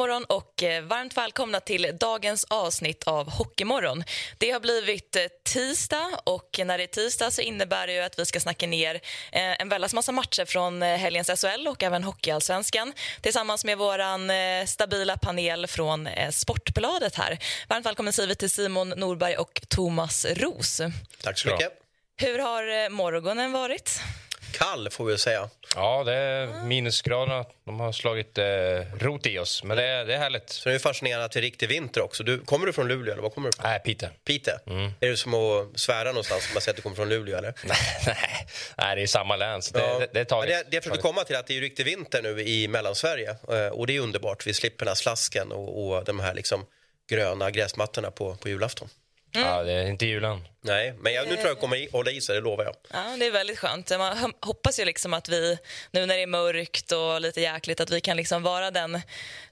Morgon och eh, varmt välkomna till dagens avsnitt av Hockeymorgon. Det har blivit eh, tisdag och när det är tisdag så innebär det att vi ska snacka ner eh, en väldigt massa matcher från helgens SHL och även Hockeyallsvenskan tillsammans med vår stabila panel från Sportbladet här. Varmt välkommen vi till Simon Norberg och Thomas Ros. Tack så mycket. Hur har morgonen varit? Kall, får vi säga. Ja, det är minusgraderna. De har slagit eh, rot i oss, men det är, det är härligt. Så det är fascinerande att det är riktig vinter också. Du, kommer du från Luleå eller var kommer du ifrån? Nej, Pite. Pite? Mm. Är det som att svära någonstans om man säger att du kommer från Luleå eller? nej, nej, det är samma län. Så det, ja. det, det, är taget. det, det jag försökte komma till att det är riktig vinter nu i Mellansverige eh, och det är underbart. Vi slipper den här slasken och, och de här liksom gröna gräsmattorna på, på julafton. Mm. Ja, det är inte julen. Nej, men jag, nu tror jag kommer hålla i sig, det lovar jag. Ja, det är väldigt skönt. Man hoppas ju liksom att vi, nu när det är mörkt och lite jäkligt, att vi kan liksom vara den,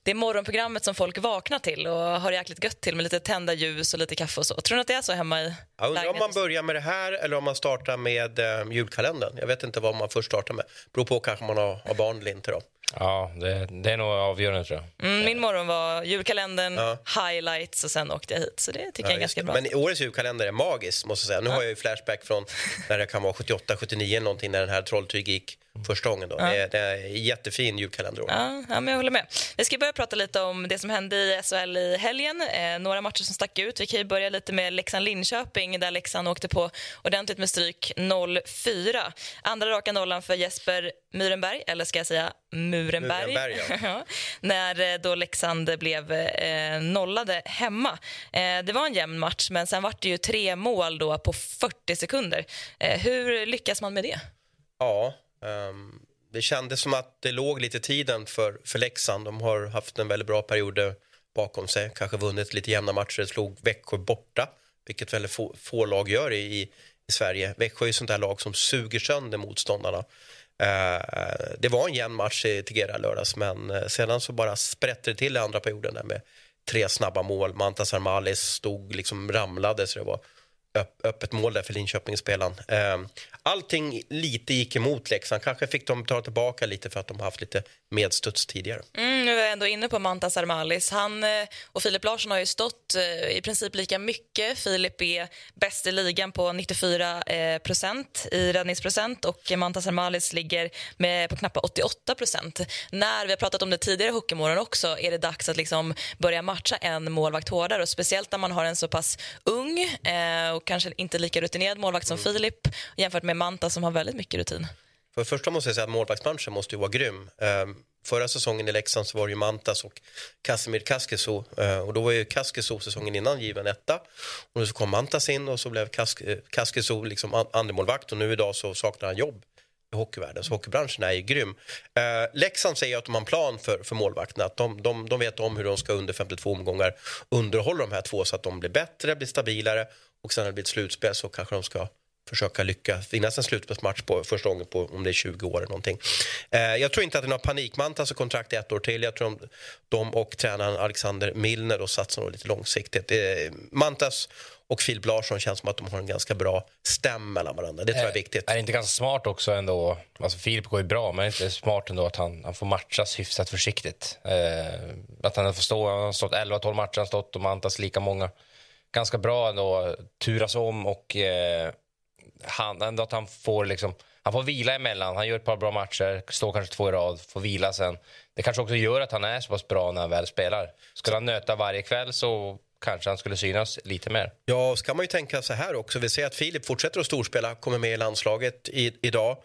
det morgonprogrammet som folk vaknar till och har jäkligt gött till med lite tända ljus och lite kaffe och så. Tror ni att det är så hemma i Jag undrar om man börjar med det här eller om man startar med eh, julkalendern. Jag vet inte vad man först startar med. Beror på kanske man har, har barn eller inte då. Ja, det, det, är nog avgörande tror jag. Mm, min morgon var julkalendern, ja. highlights och sen åkte jag hit. Så det tycker ja, jag är ganska bra. Men årets julkalender är magisk måste jag säga. Nu ja. har jag ju flashback från när det kan vara 78, 79 någonting när den här Trolltyg gick första gången. Då. Ja. Det, är, det är en jättefin julkalender. Ja, ja, men jag håller med. Vi ska börja prata lite om det som hände i SHL i helgen. Eh, några matcher som stack ut. Vi kan börja lite med Leksand-Linköping där Leksand åkte på ordentligt med stryk 0-4. Andra raka nollan för Jesper Myrenberg, eller ska jag säga Murenberg. Murenberg ja. när eh, då Leksand blev eh, nollade hemma. Eh, det var en jämn match, men sen var det ju tre mål då på 40 sekunder. Eh, hur lyckas man med det? Ja, Um, det kändes som att det låg lite tiden för, för Leksand. De har haft en väldigt bra period bakom sig. Kanske vunnit lite jämna matcher. Slog Växjö borta, vilket väldigt få, få lag gör i, i, Sverige. Växjö är ett sånt där lag som suger sönder motståndarna. Uh, det var en jämn match i Tegera lördags, men uh, sedan så bara sprätte det till i andra perioden där med tre snabba mål. Mantas Armalis stod liksom ramlade så det var öppet mål där för Linköpingsspelaren. Ehm, allting lite gick emot Leksand. Kanske fick de ta tillbaka lite för att de haft lite medstuds tidigare. Mm, nu är jag ändå inne på Mantas Armalis. Han eh, och Filip Larsson har ju stått eh, i princip lika mycket. Filip är bäst i ligan på 94 eh, procent i räddningsprocent och Mantas Armalis ligger med på knappt 88 procent. När vi har pratat om det tidigare Hockeymorgon också är det dags att liksom börja matcha en målvakt hårdare och speciellt när man har en så pass ung och kanske inte lika rutinerad målvakt som mm. Filip jämfört med Manta som har väldigt mycket rutin. För det första måste jag säga att målvaktsbranschen måste ju vara grym. Um, förra säsongen i Leksand så var det ju Mantas och Casimir Kaskeso uh, och då var ju Kaskeso säsongen innan given etta och nu så kom Mantas in och så blev Kas Kaskeso liksom andremålvakt och nu idag så saknar han jobb i hockeyvärlden. Så hockeybranschen är ju grym. Eh, Leksand säger att de har en plan för, för målvakterna. Att de, de, de vet om hur de ska under 52 omgångar underhålla de här två så att de blir bättre, blir stabilare och sen när det blir ett slutspel så kanske de ska försöka lyckas vinna en slutspelsmatch på första gången på om det är 20 år eller någonting. Eh, jag tror inte att det är några panikmantas alltså kontrakt ett år till. Jag tror de, de och tränaren Alexander Milner och satsar lite långsiktigt. Eh, Mantas och Filip Larsson känns som att de har en ganska bra stäm mellan varandra. Det tror jag är viktigt. Är det inte ganska smart också ändå? Alltså Filip går ju bra, men är det inte smart ändå att han, han får matchas hyfsat försiktigt? Eh, att han får stå, han har stått 11-12 matcher, han har stått och Mantas lika många. Ganska bra ändå, turas om och eh, han, ändå att han får liksom han får vila emellan. Han gör ett par bra matcher, står kanske två i rad, får vila sen. Det kanske också gör att han är så pass bra när han väl spelar. Skulle han nöta varje kväll så kanske han skulle synas lite mer. Ja, så kan man ju tänka så här också. Vi ser att Filip fortsätter att storspela, kommer med i landslaget i, idag.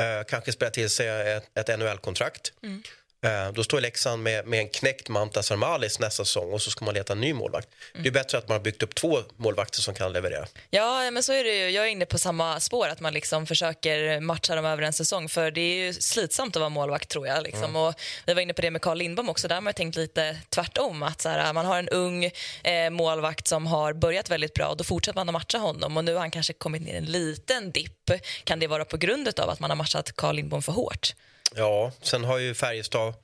Eh, kanske spelar till sig ett, ett NHL-kontrakt. Mm. Eh, Då står Leksand med, med en knäckt Mantas Armalis nästa säsong och så ska man leta en ny målvakt. Det är bättre att man har byggt upp två målvakter som kan leverera. Ja, men så är det ju. Jag är inne på samma spår, att man liksom försöker matcha dem över en säsong. För det är ju slitsamt att vara målvakt tror jag. Liksom. Och vi var inne på det med Carl Lindbom också. Där har man tänkt lite tvärtom. Att så här, man har en ung eh, målvakt som har börjat väldigt bra och då fortsätter man att matcha honom. Och nu har han kanske kommit ner en liten dipp. Kan det vara på grund av att man har matchat Carl Lindbom för hårt? Ja, sen har ju Färjestad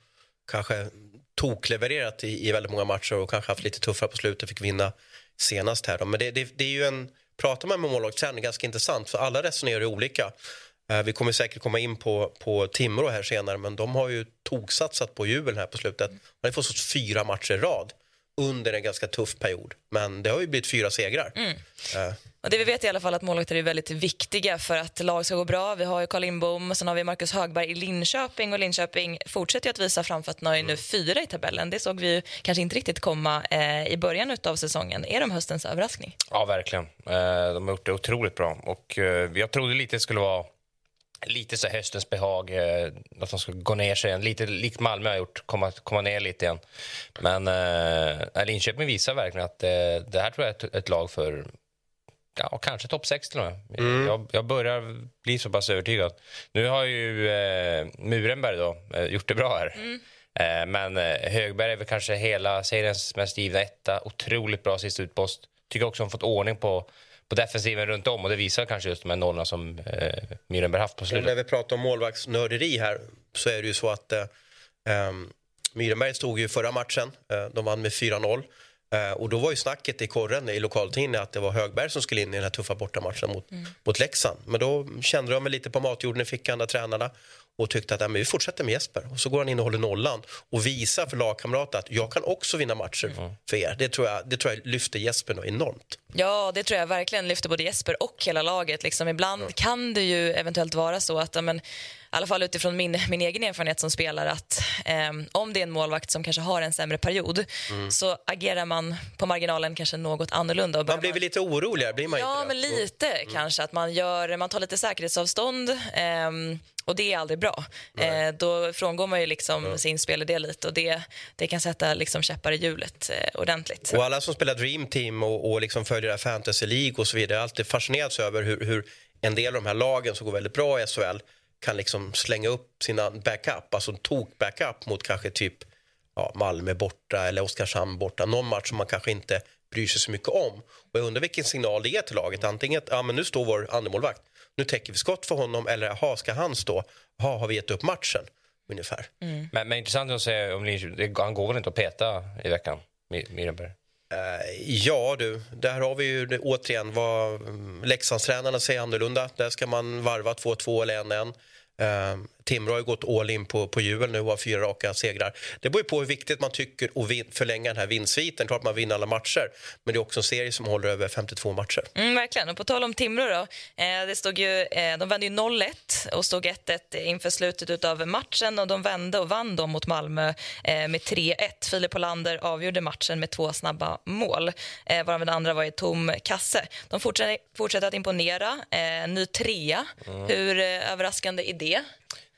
kanske toklevererat i, i väldigt många matcher och kanske haft lite tuffare på slutet, fick vinna senast här. Då. Men det, det, det är ju en, pratar man med målvaktstränare ganska intressant för alla resonerar ju olika. Eh, vi kommer säkert komma in på, på Timrå här senare men de har ju toksatsat på jubel här på slutet. Man har fått fyra matcher i rad under en ganska tuff period. Men det har ju blivit fyra segrar. Eh, Och det vi vet i alla fall att målvakter är väldigt viktiga för att lag ska gå bra. Vi har ju Carl Lindbom, sen har vi Marcus Högberg i Linköping och Linköping fortsätter ju att visa framfötterna och är nu fyra i tabellen. Det såg vi ju kanske inte riktigt komma eh, i början av säsongen. Är de höstens överraskning? Ja, verkligen. Eh, De har gjort det otroligt bra. Och eh, jag trodde lite det skulle vara lite så höstens behag, eh, att de ska gå ner sig igen. Lite likt Malmö har gjort, komma, komma ner lite igen. Men eh, Linköping visar verkligen att eh, det här tror jag är ett, ett lag för ja, kanske topp 6 till och med. Jag, jag börjar bli så pass övertygad. Nu har ju eh, Murenberg då, eh, gjort det bra här. Eh, men eh, Högberg är väl kanske hela seriens mest givna etta. Otroligt bra sista utpost. Tycker också de fått ordning på, på defensiven runt om och det visar kanske just de här nollorna som eh, Murenberg haft på Och slutet. när vi pratar om målvaktsnörderi här så är det ju så att eh, Myrenberg stod ju förra matchen. Eh, de vann med 4-0. Eh, och då var ju snacket i korren i lokaltidningen att det var Högberg som skulle in i den här tuffa bortamatchen mot, mot Leksand. Men då kände de väl lite på matjorden i fickan, där tränarna och tyckte att ja, men vi fortsätter med Jesper. Och så går han in och håller nollan och visar för lagkamrater att jag kan också vinna matcher för er. Det tror jag, det tror jag lyfter Jesper något enormt. Ja, det tror jag verkligen lyfter både Jesper och hela laget. Liksom, ibland kan det ju eventuellt vara så att, ja, men, i alla fall utifrån min, min egen erfarenhet som spelare, att eh, om det är en målvakt som kanske har en sämre period så agerar man på marginalen kanske något annorlunda. Man blir väl lite oroligare, blir man Ja, men lite kanske. Att man, gör, man tar lite säkerhetsavstånd. ehm, och det är aldrig bra. Eh, då frångår man ju liksom sin spelidé lite och det, det kan sätta liksom käppar i hjulet eh, ordentligt. Och alla som spelar Dream Team och, och liksom följer Fantasy League och så vidare alltid fascinerats över hur, hur en del av de här lagen som går väldigt bra i SHL kan liksom slänga upp sina backup, alltså tok-backup mot kanske typ ja, Malmö borta eller Oskarshamn borta. Någon match som man kanske inte bryr sig så mycket om. Och jag undrar vilken signal det är till laget. Antingen att ja, men nu står vår andremålvakt, nu täcker vi skott för honom eller aha, ska han stå? Aha, har vi gett upp matchen? Ungefär. Mm. Men, men intressant att säga om Linköping, han går väl inte att peta i veckan, Myrenberg? Eh, ja du, där har vi ju återigen vad mm, Leksandstränarna säger annorlunda. Där ska man varva 2-2 eller 1-1. Timrå har gått all in på, på jubel nu och har fyra raka segrar. Det beror ju på hur viktigt man tycker att förlänga den här vinstsviten. Klart man vinner alla matcher, men det är också en serie som håller över 52 matcher. Mm, verkligen. Och på tal om Timrå då. Eh, det stod ju, eh, de vände ju 0-1 och stod 1-1 inför slutet av matchen och de vände och vann då mot Malmö eh, med 3-1. Filip Hollander avgjorde matchen med två snabba mål, eh, varav den andra var i tom kasse. De fortsätter, fortsätter att imponera. Eh, ny trea. Hur eh, överraskande är det?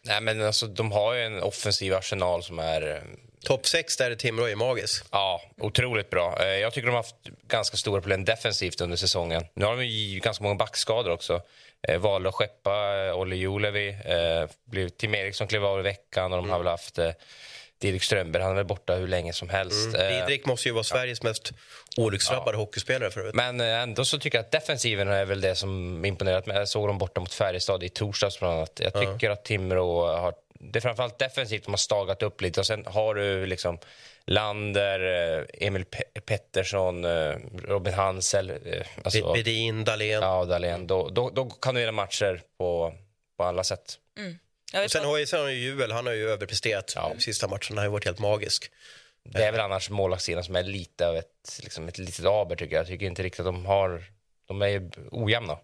Nej, men alltså, de har ju en offensiv arsenal som är eh, Topp 6 där är Timrå är magisk. Ja, otroligt bra. Eh, Jag tycker de har haft ganska stora problem defensivt under säsongen. Nu har de ju ganska många backskador också. Eh, valde att skeppa eh, Olle Julevi. Eh, Tim Eriksson klev av i veckan och de har väl haft eh, Dirk Strömberg. Han är borta hur länge som helst. Eh, Didrik måste ju vara Sveriges mest olycksdrabbade hockeyspelare förut. men eh, ändå så tycker jag att defensiven är väl det som imponerat mig. Jag såg dem borta mot Färjestad i torsdags bland annat. Jag tycker att Timrå har... Det är framförallt defensivt de har stagat upp lite och sen har du liksom Lander, eh, Emil Pe- Pettersson, eh, Robin Hansel. Alltså, Bedin, Dahlén. ja, Dahlén. Då, då, då kan du vinna matcher på, på alla sätt. Vet Och sen har ju, sen har ju Juel, han har ju överpresterat Ja. de sista matcherna. Han har ju varit helt magisk. Det är väl annars målvaktssidan som är lite av ett, liksom ett litet aber tycker jag. Jag tycker inte riktigt att de har... De är ju ojämna.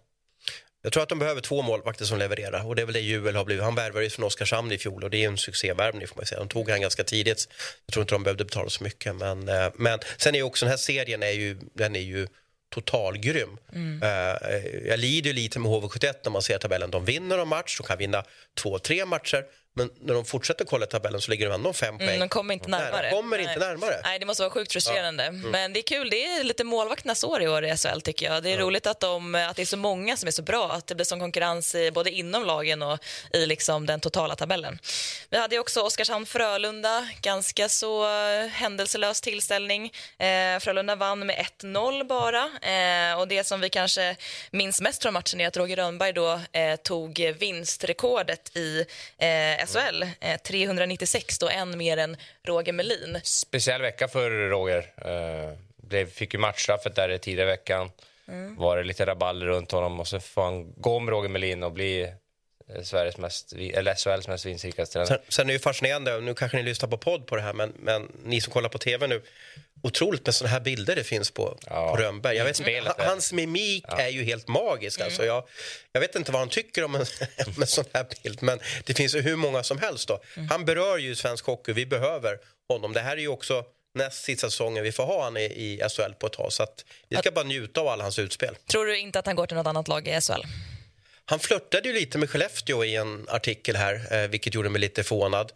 Jag tror att de behöver två målvakter som levererar och det är väl det Juel har blivit. Han värvade ju från Oskarshamn i fjol och det är en succévärvning får man säga. De tog han ganska tidigt. Jag tror inte de behövde betala så mycket men, eh, men sen är ju också den här serien är ju, den är ju totalgrym. Eh, jag lider ju lite med HV71 när man ser tabellen. De vinner en match, de kan vinna två, tre matcher Men när de fortsätter kolla tabellen så ligger de ändå fem poäng. Mm, de kommer inte närmare. Nej, de kommer inte Nej. närmare. Nej, det måste vara sjukt frustrerande. Mm. Men det är kul. Det är lite målvakternas år i år i SHL tycker jag. Det är roligt att, de, att det är så många som är så bra. Att det blir sån konkurrens i, både inom lagen och i liksom den totala tabellen. Vi hade också Oskarshamn-Frölunda. Ganska så eh, händelselös tillställning. Eh, Frölunda vann med 1-0 bara. Eh, och det som vi kanske minns mest från matchen är att Roger Rönnberg då eh, tog vinstrekordet i eh, SHL. Eh, 396, då en mer än Roger Melin. Speciell vecka för Roger. Blev, fick ju matchstraffet där i tidigare veckan. Mm. Var det lite rabalder runt honom och så får han gå med Roger Melin och bli eh, Sveriges mest, eller SHLs mest vinstrikaste tränare. Sen, sen är det ju fascinerande, och nu kanske ni lyssnar på podd på det här, men, men ni som kollar på tv nu, otroligt med såna här bilder det finns på, Ja, på Rönnberg. Jag vet, där. hans mimik är ju helt magisk. Alltså jag, jag vet inte vad han tycker om en, om en sån här bild, men det finns ju hur många som helst. Då. Han berör ju svensk hockey, vi behöver honom. Det här är ju också näst sista säsongen vi får ha han i, i SHL på ett tag, så att vi ska bara njuta av alla hans utspel. Tror du inte att han går till något annat lag i SHL? Han flörtade ju lite med Skellefteå i en artikel här, eh, vilket gjorde mig lite förvånad.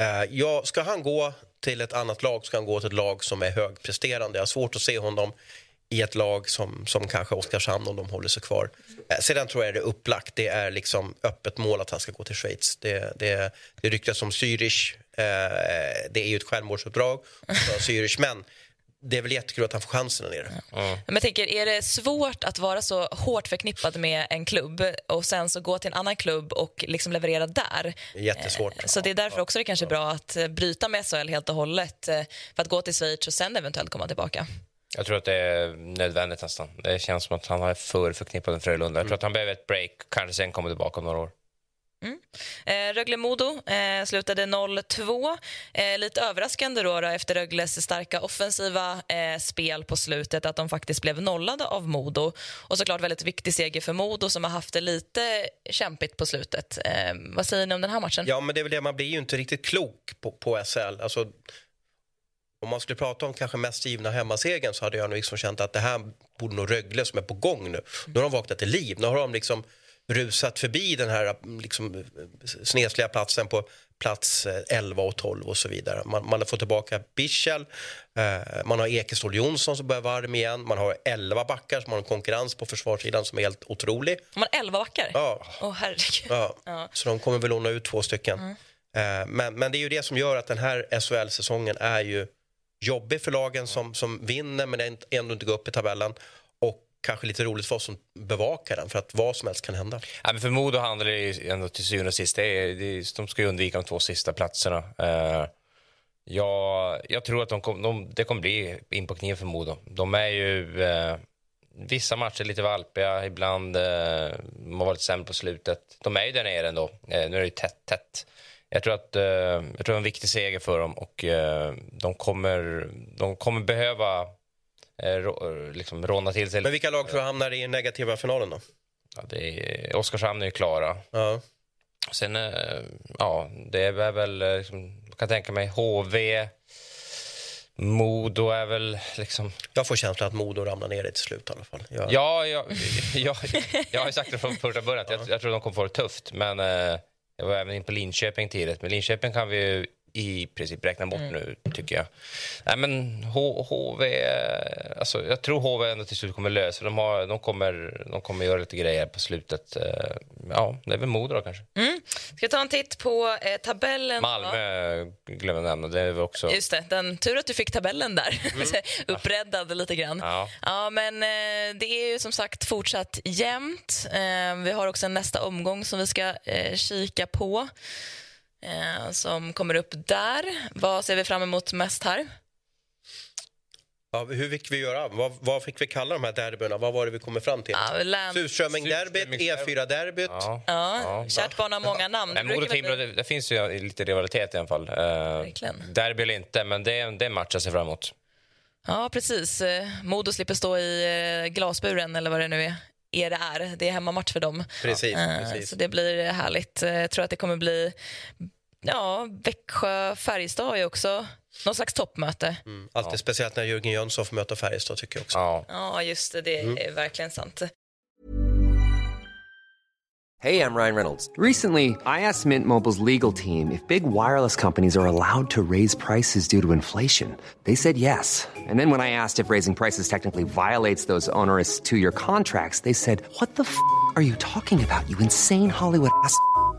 Eh, ja, ska han gå till ett annat lag ska han gå till ett lag som är högpresterande. Jag har svårt att se honom i ett lag som, som kanske Oskarshamn om de håller sig kvar. Eh, sedan tror jag det är upplagt. Det är liksom öppet mål att han ska gå till Schweiz. Det, det, det ryktas om Zürich. Eh, det är ju ett självmordsuppdrag för Zürich, men det är väl jättekul att han får chansen där nere. Men jag tänker, är det svårt att vara så hårt förknippad med en klubb och sen så gå till en annan klubb och liksom leverera där? Jättesvårt. Eh, Så det är därför också det kanske är bra att bryta med SHL helt och hållet eh, för att gå till Schweiz och sen eventuellt komma tillbaka. Jag tror att det är nödvändigt nästan. Det känns som att han är för förknippad med Frölunda. Jag tror att han behöver ett break, kanske sen kommer tillbaka om några år. Mm. Eh, Rögle-Modo eh, slutade 0-2. Eh, lite överraskande då, då efter Rögles starka offensiva eh, spel på slutet att de faktiskt blev nollade av Modo. Och såklart väldigt viktig seger för Modo som har haft det lite kämpigt på slutet. Eh, vad säger ni om den här matchen? Ja, men det är väl det, man blir ju inte riktigt klok på, på SL. Alltså, om man skulle prata om kanske mest givna hemmasegern så hade jag nog liksom känt att det här borde nog Rögle som är på gång nu. Nu har de vaknat till liv. Nu har de liksom rusat förbi den här liksom, snesliga platsen på plats eh, 11 och 12 och så vidare. Man, man har fått tillbaka Bichel, eh, man har Ekeståhl Jonsson som börjar varm igen, man har 11 backar som har en konkurrens på försvarssidan som är helt otrolig. Har 11 backar? Ja. Åh, herregud. Ja, Ja. Så de kommer väl låna ut två stycken. Eh, Men, men det är ju det som gör att den här SHL-säsongen är ju jobbig för lagen som, som vinner men änd- ändå inte går upp i tabellen. Kanske lite roligt för oss som bevakar den för att vad som helst kan hända. Ja, men för Modo handlar det ju ändå till syvende och sist. Det är, det är, de ska ju undvika de två sista platserna. Uh, ja, jag tror att de kom, de, det kommer bli in på kniven för Modo. De är ju uh, vissa matcher lite valpiga, ibland eh, de har varit sämre på slutet. De är ju där nere ändå. Eh, nu är det ju tätt, tätt. Jag tror att eh, jag tror det är en viktig seger för dem och eh, de, kommer, de kommer behöva eh, rå, liksom råna till sig. Men vilka lag tror du hamnar i den negativa finalen då? Ja, det är, Oskarshamn är ju klara. Ja. Sen, eh, ja, det är väl, eh, liksom, jag kan tänka mig HV, Modo är väl liksom... Jag får känslan att Modo ramlar ner till slut i alla fall. Jag, Ja, jag, jag, jag har ju sagt det från första början, att jag, jag tror de kommer få det tufft. Men eh, jag var även in på Linköping tidigt. Men Linköping kan vi ju i princip räkna bort nu, tycker jag. Nej, men H, HV... Alltså, jag tror HV ändå till slut kommer lösa de, har, de, kommer, de kommer göra lite grejer på slutet. Eh, Ja, det är väl Modo då kanske. Ska vi ta en titt på eh, tabellen? då? Malmö glömmer jag nämna. Det är också... Just det, den, tur att du fick tabellen där. Uppräddad lite grann. Ja. Ja, men eh, det är ju som sagt fortsatt jämnt. Eh, vi har också nästa omgång som vi ska eh, kika på. Eh, som kommer upp där. Vad ser vi fram emot mest här? Ja, hur fick vi göra? Vad, vad fick vi kalla de här derbyna? Vad var det vi kom fram till? Ja, län... Surströmming-derbyt, Surströmming- E4-derbyt. Ja. ja, Ja. kärt barn har många namn. Nej, Modo-Timrå, väl bli- det, det finns ju lite rivalitet i alla fall. Verkligen. derby eller inte, men det är, det är en match jag ser fram emot. Ja, precis. Eh, Modo slipper stå i eh, glasburen eller vad det nu är. är det är. Det är hemmamatch för dem. Precis, Eh, precis. Så det blir härligt. Eh, Jag tror att det kommer bli... Ja, Växjö-Färjestad är också någon slags toppmöte. Mm. Alltid speciellt när Jörgen Jönsson får möta Färjestad tycker jag också. Ja. Ja, just det. Det är verkligen sant. Hey, I'm Ryan Reynolds. Recently, I asked Mint Mobile's legal team if big wireless companies are allowed to raise prices due to inflation. They said yes. And then when I asked if raising prices technically violates those onerous two year contracts, they said, What the f are you talking about, you insane Hollywood ass?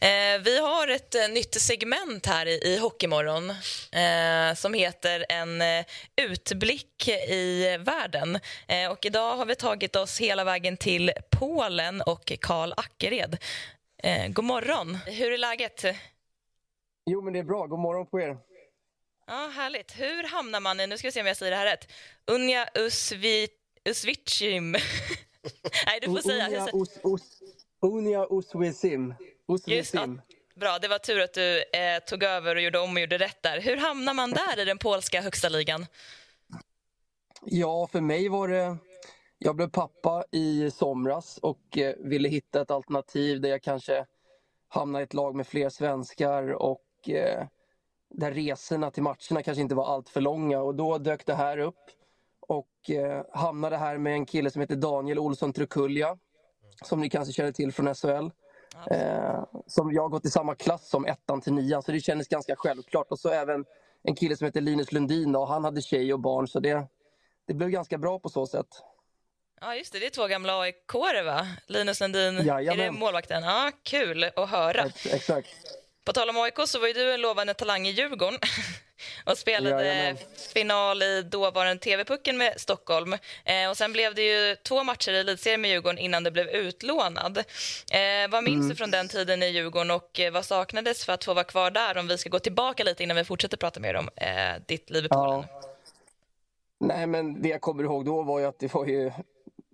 Eh, vi har ett eh, nytt segment här i, i Hockeymorgon eh, som heter En eh, utblick i världen. Eh, och idag har vi tagit oss hela vägen till Polen och Karl Ackered. Eh, god morgon. Hur är läget? Jo, men det är bra. God morgon på er. Ja, Härligt. Hur hamnar man i, nu ska vi se om jag säger det här rätt, Unja Usvi, Usvicim? Nej, du får säga. Unia, us, us, Unia Uswisim. Just, ja, bra, det var tur att du eh, tog över och gjorde om och gjorde rätt där. Hur hamnar man där i den polska högsta ligan? Ja, för mig var det... Jag blev pappa i somras och eh, ville hitta ett alternativ där jag kanske hamnar i ett lag med fler svenskar och eh, där resorna till matcherna kanske inte var allt för långa och då dök det här upp och eh, hamnade här med en kille som heter Daniel Olsson Trukulja som ni kanske känner till från SHL. Eh, som jag har gått i samma klass som ettan till nian så det kändes ganska självklart och så även en kille som heter Linus Lundin och han hade tjej och barn så det, det blev ganska bra på så sätt. Ja, just det. Det är två gamla aik va? Linus Lundin, är det Jajamän. målvakten? Ja, kul att höra. Ex- Exakt. På tal om AIK så var ju du en lovande talang i Djurgården och spelade Jajamän. final i dåvarande TV-pucken med Stockholm. Eh, och sen blev det ju två matcher i elitserien med Djurgården innan du blev utlånad. Eh, vad minns Mm. du från den tiden i Djurgården och eh, vad saknades för att få vara kvar där? Om vi ska gå tillbaka lite innan vi fortsätter prata mer om eh, ditt liv i Polen. Ja. Nej, men det jag kommer ihåg då var ju att det var ju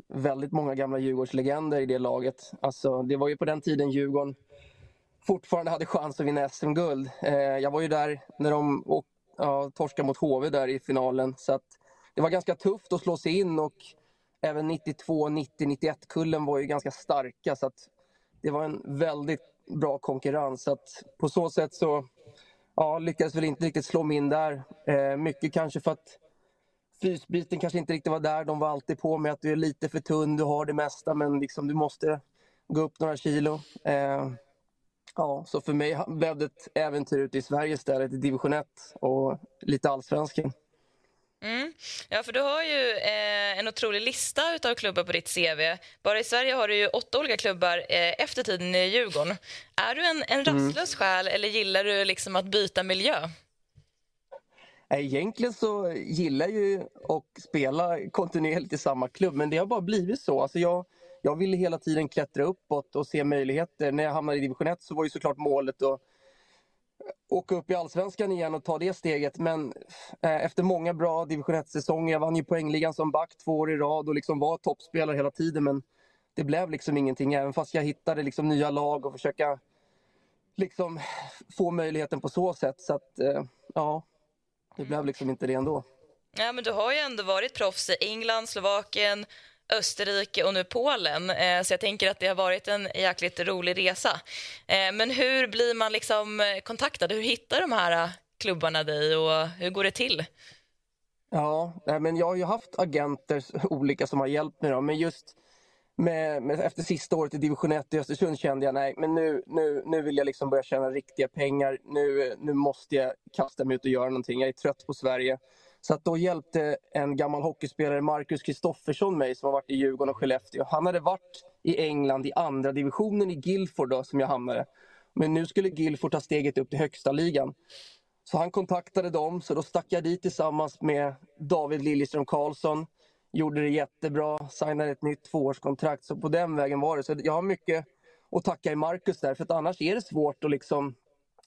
väldigt många gamla Djurgårdslegender i det laget. Alltså, det var ju på den tiden Djurgården fortfarande hade chans att vinna SM-guld. Eh, jag var ju där när de ja, torskade mot HV där i finalen. Så att det var ganska tufft att slå sig in och även 92, 90, 91 kullen var ju ganska starka. Så att det var en väldigt bra konkurrens. Så att på så sätt så ja, lyckades väl inte riktigt slå mig in där. Eh, mycket kanske för att fysbiten kanske inte riktigt var där. De var alltid på med att du är lite för tunn, du har det mesta men liksom du måste gå upp några kilo. Eh, ja, så för mig blev det ett äventyr ute i Sverige istället, i division 1 och lite allsvenskan. Mm. Ja, för du har ju eh, en otrolig lista av klubbar på ditt CV. Bara i Sverige har du ju åtta olika klubbar eh, efter tiden i Djurgården. Är du en, en rastlös själ eller gillar du liksom att byta miljö? Nej, Egentligen så gillar jag ju att spela kontinuerligt i samma klubb men det har bara blivit så. Alltså jag, jag ville hela tiden klättra uppåt och se möjligheter. När jag hamnade i division 1 så var ju såklart målet att åka upp i allsvenskan igen och ta det steget. Men eh, efter många bra division 1-säsonger, jag vann ju poängligan som back två år i rad och liksom var toppspelare hela tiden men det blev liksom ingenting även fast jag hittade liksom nya lag och försöka liksom få möjligheten på så sätt. Så att, eh, ja, det blev liksom inte det ändå. Ja, men du har ju ändå varit proffs i England, Slovakien, Österrike och nu Polen. Eh, så jag tänker att det har varit en jäkligt rolig resa. Eh, men hur blir man liksom eh, kontaktad? Hur hittar de här klubbarna dig och hur går det till? Ja, men jag har ju haft agenter olika som har hjälpt mig. Då, men just med, med, efter sista året i division 1 i Östersund kände jag nej, men nu, nu, nu vill jag liksom börja tjäna riktiga pengar. Nu, nu måste jag kasta mig ut och göra någonting. Jag är trött på Sverige. Så att då hjälpte en gammal hockeyspelare, Marcus Kristoffersson, mig som har varit i Djurgården och Skellefteå. Han hade varit i England i andra divisionen i Guildford då, som jag hamnade. Men nu skulle Guildford ta steget upp till högsta ligan. Så han kontaktade dem, så då stack jag dit tillsammans med David Liljeström Karlsson. Gjorde det jättebra, signade ett nytt tvåårskontrakt. Så på den vägen var det. Så jag har mycket att tacka i Marcus där, för att annars är det svårt att liksom,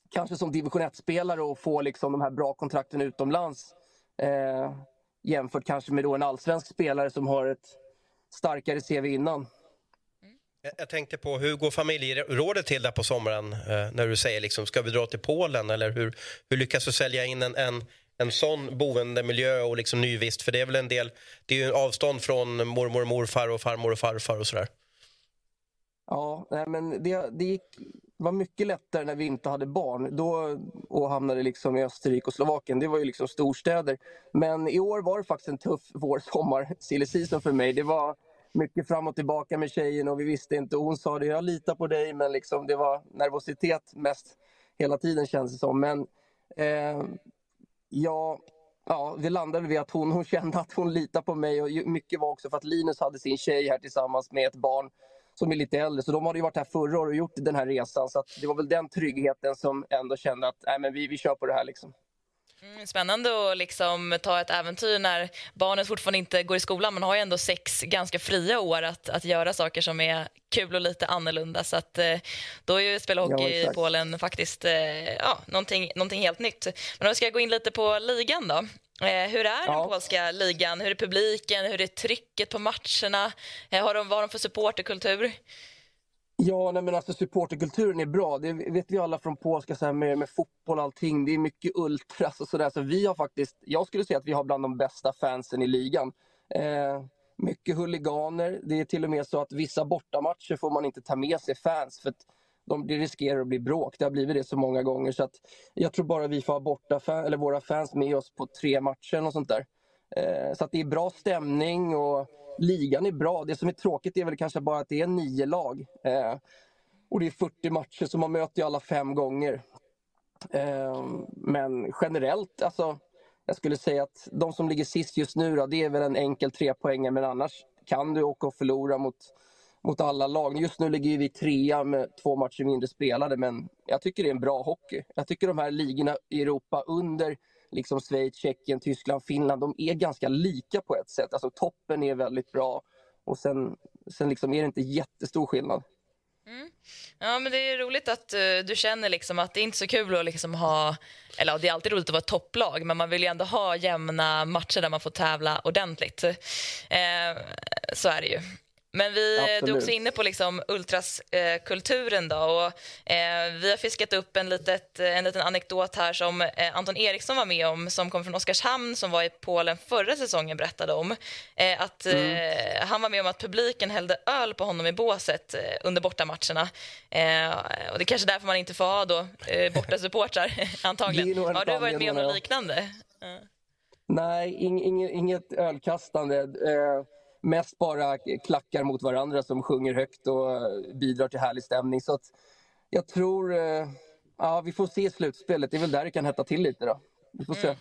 kanske som division 1-spelare att få liksom de här bra kontrakten utomlands. Eh, jämfört kanske med då en allsvensk spelare som har ett starkare CV innan. Jag- tänkte på hur går familjerådet till där på sommaren eh, när du säger liksom, ska vi dra till Polen eller hur, hur lyckas du sälja in en, en, en sån boendemiljö och liksom nyvist? För det är väl en del, det är ju avstånd från mormor och morfar och farmor och farfar och sådär. Ja, nej, men det, det gick, var mycket lättare när vi inte hade barn då, och hamnade liksom i Österrike och Slovakien. Det var ju liksom storstäder. Men i år var det faktiskt en tuff vår, sommar, silly för mig. Det var mycket fram och tillbaka med tjejen och vi visste inte. hon sa det, jag litar på dig, men liksom det var nervositet mest hela tiden känns det som. Men eh, ja, ja, det landade vid att hon, hon kände att hon litade på mig och mycket var också för att Linus hade sin tjej här tillsammans med ett barn som är lite äldre. Så de hade ju varit här förra året och gjort den här resan. Så det var väl den tryggheten som ändå kände att nej, men vi, vi kör på det här. Liksom. Mm, spännande att liksom ta ett äventyr när barnet fortfarande inte går i skolan. Man har ju ändå sex ganska fria år att, att göra saker som är kul och lite annorlunda. Så att, eh, då är ju spela hockey ja, i Polen faktiskt eh, ja, någonting, någonting helt nytt. Men om vi ska gå in lite på ligan då. Eh, hur är ja. den polska ligan? Hur är publiken? Hur är trycket på matcherna? Har de, vad har de för supporterkultur? Ja, nej men alltså supporterkulturen är bra. Det vet vi alla från polska så här med, med fotboll och allting. Det är mycket ultras och sådär. Så vi har faktiskt, jag skulle säga att vi har bland de bästa fansen i ligan. Eh, mycket huliganer. Det är till och med så att vissa bortamatcher får man inte ta med sig fans för att de, det riskerar att bli bråk. Det har blivit det så många gånger. Så att jag tror bara vi får ha borta fan, eller våra fans med oss på tre matcher och sånt där. Eh, så att det är bra stämning och ligan är bra. Det som är tråkigt är väl kanske bara att det är nio lag. Eh, och det är 40 matcher så man möter ju alla fem gånger. Eh, men generellt, alltså, jag skulle säga att de som ligger sist just nu då, det är väl en enkel trepoängare men annars kan du åka och förlora mot, mot alla lag. Just nu ligger vi trea med två matcher mindre spelade men jag tycker det är en bra hockey. Jag tycker de här ligorna i Europa under liksom Schweiz, Tjeckien, Tyskland, Finland, de är ganska lika på ett sätt. Alltså toppen är väldigt bra och sen, sen liksom är det inte jättestor skillnad. Mm. Ja, men det är roligt att uh, du känner liksom att det är inte så kul att liksom ha... Eller ja, det är alltid roligt att vara ett topplag, men man vill ju ändå ha jämna matcher där man får tävla ordentligt. Uh, så är det ju. Men vi, du är också inne på liksom ultraskulturen. Eh, eh, vi har fiskat upp en, litet, en liten anekdot här som eh, Anton Eriksson var med om, som kom från Oskarshamn, som var i Polen förra säsongen, berättade om. Eh, att, mm. Eh, han var med om att publiken hällde öl på honom i båset eh, under bortamatcherna. och det är kanske därför man inte får ha då, eh, bortasupportrar, antagligen. Har du varit med om något liknande? Nej, ing, inget ölkastande mest bara klackar mot varandra som sjunger högt och bidrar till härlig stämning. Så att jag tror, eh, ja vi får se slutspelet. Det är väl där det kan hetta till lite då. Vi får se.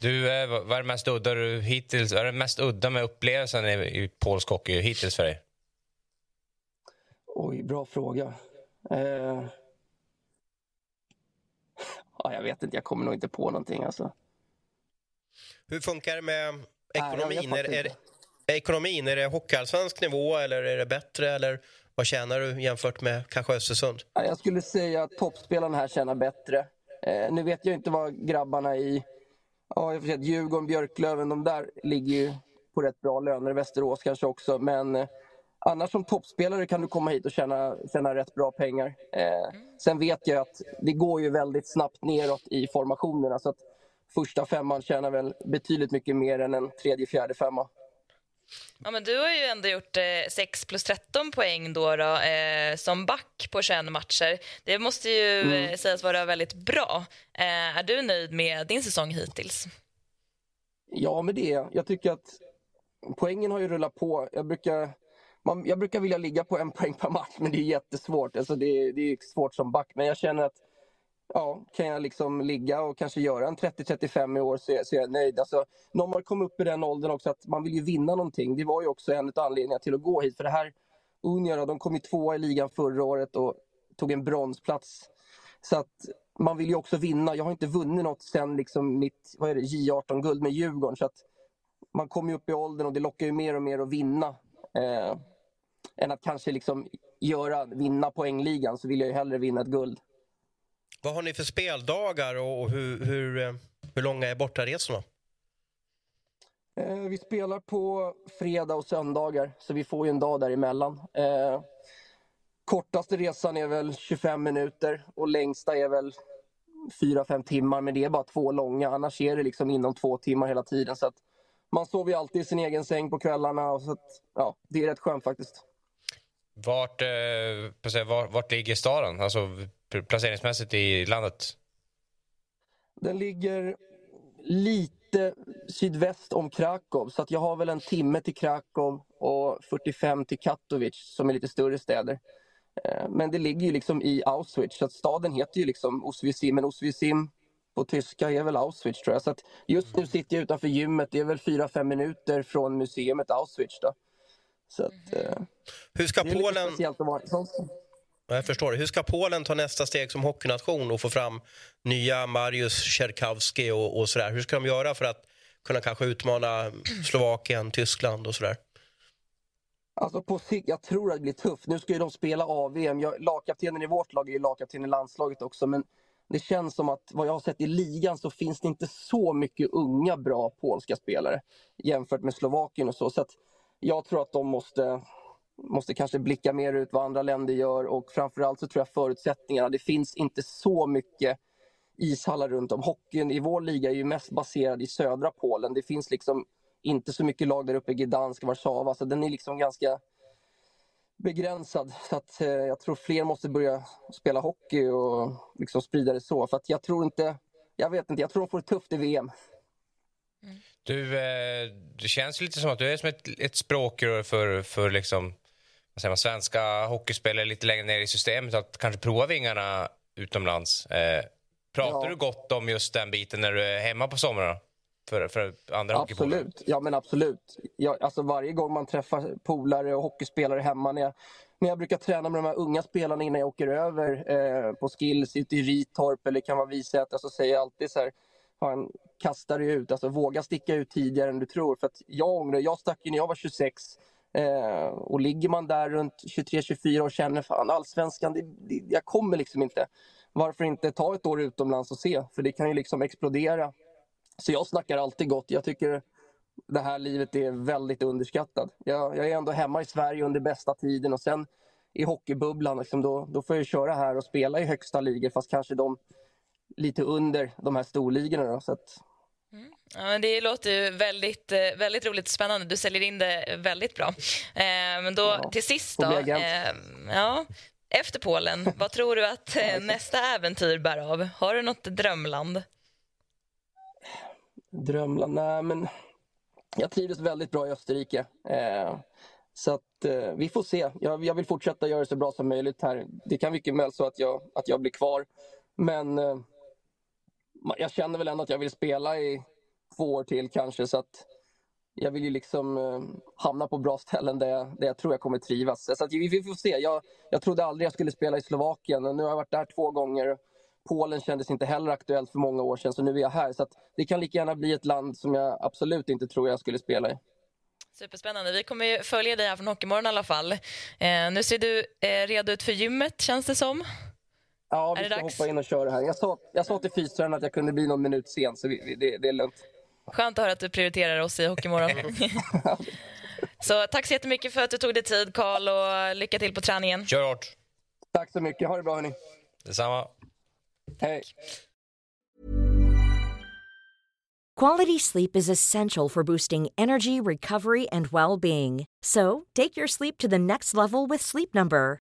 Du, eh, vad är det mest udda du hittills, är det mest udda med upplevelsen i, i polsk hockey hittills för dig? Oj, bra fråga. Eh... Ja, jag vet inte, jag kommer nog inte på någonting alltså. Hur funkar det med ekonomin? Nej, är, är, Eh, ekonomin? Är det hockeyallsvensk nivå eller är det bättre? Eller vad tjänar du jämfört med kanske Östersund? Jag skulle säga att toppspelarna här tjänar bättre. Eh, nu vet jag inte vad grabbarna i ja, jag får säga, Djurgården, Björklöven, de där ligger ju på rätt bra löner. Västerås kanske också. Men eh, annars som toppspelare kan du komma hit och tjäna, tjäna rätt bra pengar. Eh, sen vet jag att det går ju väldigt snabbt neråt i formationerna. Så att första femman tjänar väl betydligt mycket mer än en tredje, fjärde femma. Ja, men du har ju ändå gjort eh, 6 plus 13 poäng då, då eh, som back på 21 matcher. Det måste ju mm. eh, sägas vara väldigt bra. Eh, är du nöjd med din säsong hittills? Ja, med det. Jag tycker att poängen har ju rullat på. Jag brukar, man, jag brukar vilja ligga på en poäng per match, men det är jättesvårt. Alltså det, det är svårt som back, men jag känner att ja, kan jag liksom ligga och kanske göra en 30-35 i år så är, så är jag nöjd. Alltså, när man kom upp i den åldern också att man vill ju vinna någonting. Det var ju också en av anledningarna till att gå hit. För det här Unia de kom ju tvåa i ligan förra året och tog en bronsplats. Så att man vill ju också vinna. Jag har inte vunnit något sen liksom mitt vad är det, J18-guld med Djurgården. Så att man kommer ju upp i åldern och det lockar ju mer och mer att vinna. Eh, än att kanske liksom göra, vinna poängligan så vill jag ju hellre vinna ett guld. Vad har ni för speldagar och hur, hur, eh, hur långa är bortaresorna? Eh, vi spelar på fredag och söndagar, så vi får ju en dag däremellan. Eh, kortaste resan är väl 25 minuter och längsta är väl 4-5 timmar, men det är bara två långa. Annars är det liksom inom två timmar hela tiden. Så man sover ju alltid i sin egen säng på kvällarna. Och så att, ja, det är rätt skönt faktiskt. Vart, eh, vart, vart ligger staden, alltså placeringsmässigt i landet? Den ligger lite sydväst om Krakow, så att jag har väl en timme till Krakow och 45 till Katowice som är lite större städer. Eh, men det ligger ju liksom i Auschwitz, så att staden heter ju liksom Oswiecim, men Oswiecim på tyska är väl Auschwitz tror jag. Så att just nu sitter jag utanför gymmet, det är väl 4-5 minuter från museet Auschwitz. Då. Så att, mm. Hur ska Polen... Jag förstår. Hur ska Polen ta nästa steg som hockeynation och få fram nya Marius Czerkawski och, och sådär? Hur ska de göra för att kunna kanske utmana Slovakien, Tyskland och sådär? Alltså på sikt, jag tror att det blir tufft. Nu ska ju de spela AVM. Lagkaptenen i vårt lag är ju lagkapten i landslaget också. Men det känns som att vad jag har sett i ligan så finns det inte så mycket unga bra polska spelare jämfört med Slovakien och så. Så jag tror att de måste, måste kanske blicka mer ut vad andra länder gör och framförallt så tror jag förutsättningarna. Det finns inte så mycket ishallar runt om. Hockeyn i vår liga är ju mest baserad i södra Polen. Det finns liksom inte så mycket lag där uppe i Gdansk, Warszawa, så den är liksom ganska begränsad. Så att, eh, jag tror fler måste börja spela hockey och liksom sprida det så. För att jag tror inte, jag vet inte, jag tror de får det tufft i VM. Du, eh, det känns lite som att du är som ett, ett språkrör för, för liksom, vad säger man, svenska hockeyspelare lite längre ner i systemet att kanske prova vingarna utomlands. Eh, pratar ja. du gott om just den biten när du är hemma på somrarna? För, för andra Absolut, ja men absolut. Jag, alltså varje gång man träffar polare och hockeyspelare hemma när jag, när jag brukar träna med de här unga spelarna innan jag åker över eh, på skills ute i Ritorp eller kan vara Visätra så säger jag alltid så här fan, kasta dig ut, alltså våga sticka ut tidigare än du tror. För att jag ångrar, jag stack ju när jag var 26 eh, och ligger man där runt 23-24 och känner fan allsvenskan, det, det, jag kommer liksom inte. Varför inte ta ett år utomlands och se? För det kan ju liksom explodera. Så jag snackar alltid gott. Jag tycker det här livet är väldigt underskattat. Jag, jag är ändå hemma i Sverige under bästa tiden och sen i hockeybubblan, liksom, då, då får jag köra här och spela i högsta ligor fast kanske de lite under de här storligorna. Då, så att mm. Ja, det låter ju väldigt, eh, väldigt roligt och spännande. Du säljer in det väldigt bra. Eh, men då ja, till sist då. Eh, ja, efter Polen, vad tror du att eh, nästa äventyr bär av? Har du något drömland? Drömland? Nej, men jag trivdes väldigt bra i Österrike. Eh, så att, eh, vi får se. Jag, jag, vill fortsätta göra det så bra som möjligt här. Det kan mycket väl så att jag, att jag blir kvar. Men eh, jag känner väl ändå att jag vill spela i två år till kanske. Så att jag vill ju liksom eh, hamna på bra ställen där jag, där jag tror jag kommer trivas. Så att vi, vi får se. Jag, jag trodde aldrig jag skulle spela i Slovakien. Nu har jag varit där två gånger. Polen kändes inte heller aktuellt för många år sedan, så nu är jag här. Så det kan lika gärna bli ett land som jag absolut inte tror jag skulle spela i. Superspännande. Vi kommer ju följa dig här från Hockeymorgon i alla fall. Eh, nu ser du eh, redo ut för gymmet, känns det som. Ja, vi ska dags? hoppa in och köra här. Jag sa, jag sa till fystränaren att jag kunde bli någon minut sen, så vi, det, det är lugnt. Skönt att höra att du prioriterar oss i Hockeymorgon. så tack så jättemycket för att du tog dig tid, Karl, och lycka till på träningen. Kör hårt. Tack så mycket. Ha det bra, hörni. Detsamma. Hey. Quality sleep is essential for boosting energy, recovery, and well being. So, take your sleep to the next level with Sleep Number.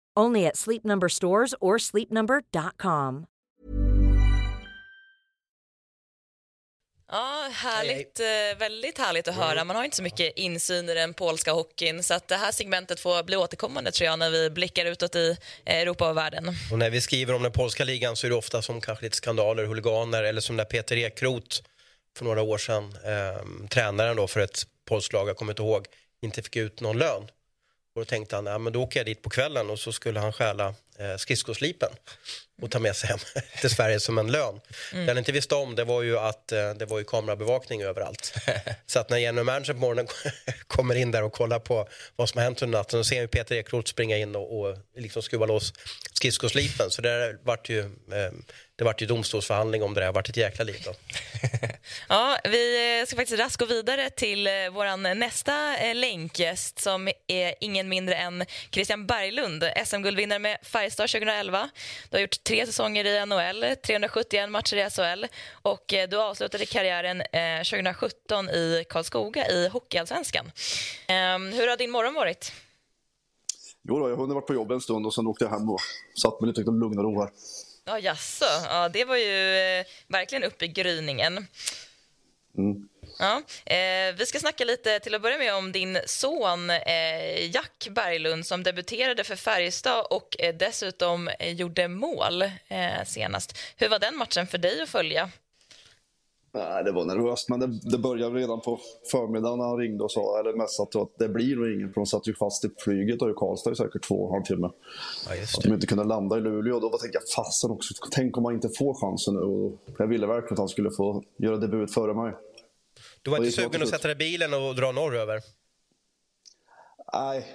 Only at Sleep Number stores or sleepnumber.com. Ja, härligt, eh, väldigt härligt att höra. Man har inte så mycket insyn i den polska hockeyn så att det här segmentet får bli återkommande tror jag när vi blickar utåt i Europa och världen. Och när vi skriver om den polska ligan så är det ofta som kanske lite skandaler, huliganer eller som när Peter Ekroth för några år sedan, eh, tränaren då för ett polskt lag, jag kommer inte ihåg, inte fick ut någon lön. Och då tänkte han, ja, men då åker jag dit på kvällen och så skulle han stjäla eh, skridskoslipen och ta med sig hem till Sverige som en lön. Mm. Det han inte visste om det var ju att eh, det var ju kamerabevakning överallt. Så att när general manager på morgonen kommer in där och kollar på vad som har hänt under natten så ser vi Peter Ekroth springa in och, och liksom skruva loss skridskoslipen. Så det vart ju, eh, det vart ju domstolsförhandling om det där. Det vart ett jäkla liv då. ja, vi ska faktiskt raskt gå vidare till eh, vår nästa eh, länkgäst som är ingen mindre än Christian Berglund, SM-guldvinnare med Färjestad 2011. Du har gjort tre säsonger i NHL, 371 matcher i SHL och eh, du avslutade karriären 2017 i Karlskoga i Hockeyallsvenskan. Ehm, hur har din morgon varit? Jo då, jag har varit på jobbet en stund och sen åkte jag hem och satt mig lite och ro här. Ja, jaså. Ja, det var ju eh, verkligen upp i gryningen. Mm. Ja, eh, vi ska snacka lite till att börja med om din son eh, Jack Berglund som debuterade för Färjestad och eh, dessutom eh, gjorde mål eh, senast. Hur var den matchen för dig att följa? Nej, det var nervöst, men det, det började redan på förmiddagen när han ringde och sa, eller messade att det blir nog ingen, för de satt ju fast i flyget och i Karlstad i säkert två och en halv timme. Ja, att de inte kunde landa i Luleå. Då tänkte jag, fasen också, tänk om han inte får chansen nu. Och jag ville verkligen att han skulle få göra debut före mig. Du var inte sugen att sätta dig i bilen och dra norröver? Nej,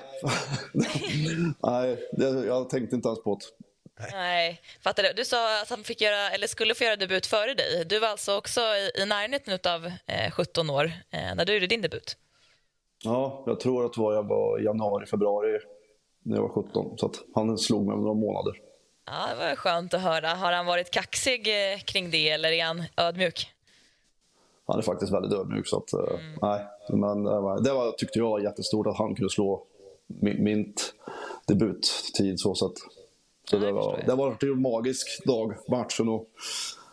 Nej jag tänkte inte ens på det. Nej. fattar du. Du sa att han fick göra, eller skulle få göra debut före dig. Du var alltså också i, i närheten av eh, 17 år eh, när du gjorde din debut. Ja, jag tror att var, jag var januari, februari när jag var 17. Så att han slog mig med några månader. Ja, det var skönt att höra. Har han varit kaxig eh, kring det eller är han ödmjuk? Han är faktiskt väldigt ödmjuk. Så att, eh, mm. nej. Men det, var, det var, tyckte jag var jättestort att han kunde slå min, min debuttid. Så, så att, så det, var, det var en magisk dag, matchen. Och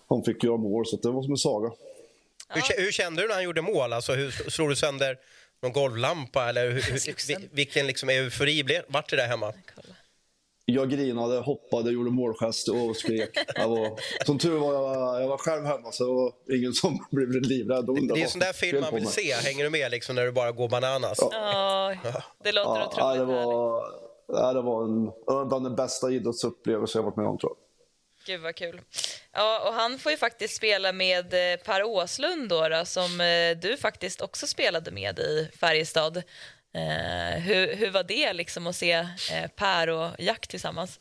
han fick göra mål, så det var som en saga. Ja. Hur, hur, kände du när han gjorde mål? Alltså, hur slog du sönder någon golvlampa? Eller hur, hur, vilken liksom eufori blev, vart det där hemma? Jag grinade, hoppade, gjorde målgest och skrek. Jag var, som tur var jag, jag var själv hemma så det var ingen som blev livrädd. Det, det är en sån där film man vill se. Hänger du med liksom, när du bara går bananas? Ja. Oh, det låter ja, otroligt det var, det var en, bland de bästa idrottsupplevelser jag varit med om tror jag. Gud vad kul. Ja, och han får ju faktiskt spela med eh, Per Åslund då, då som eh, du faktiskt också spelade med i Färjestad. Eh, hur, hur var det liksom att se eh, Per och Jack tillsammans?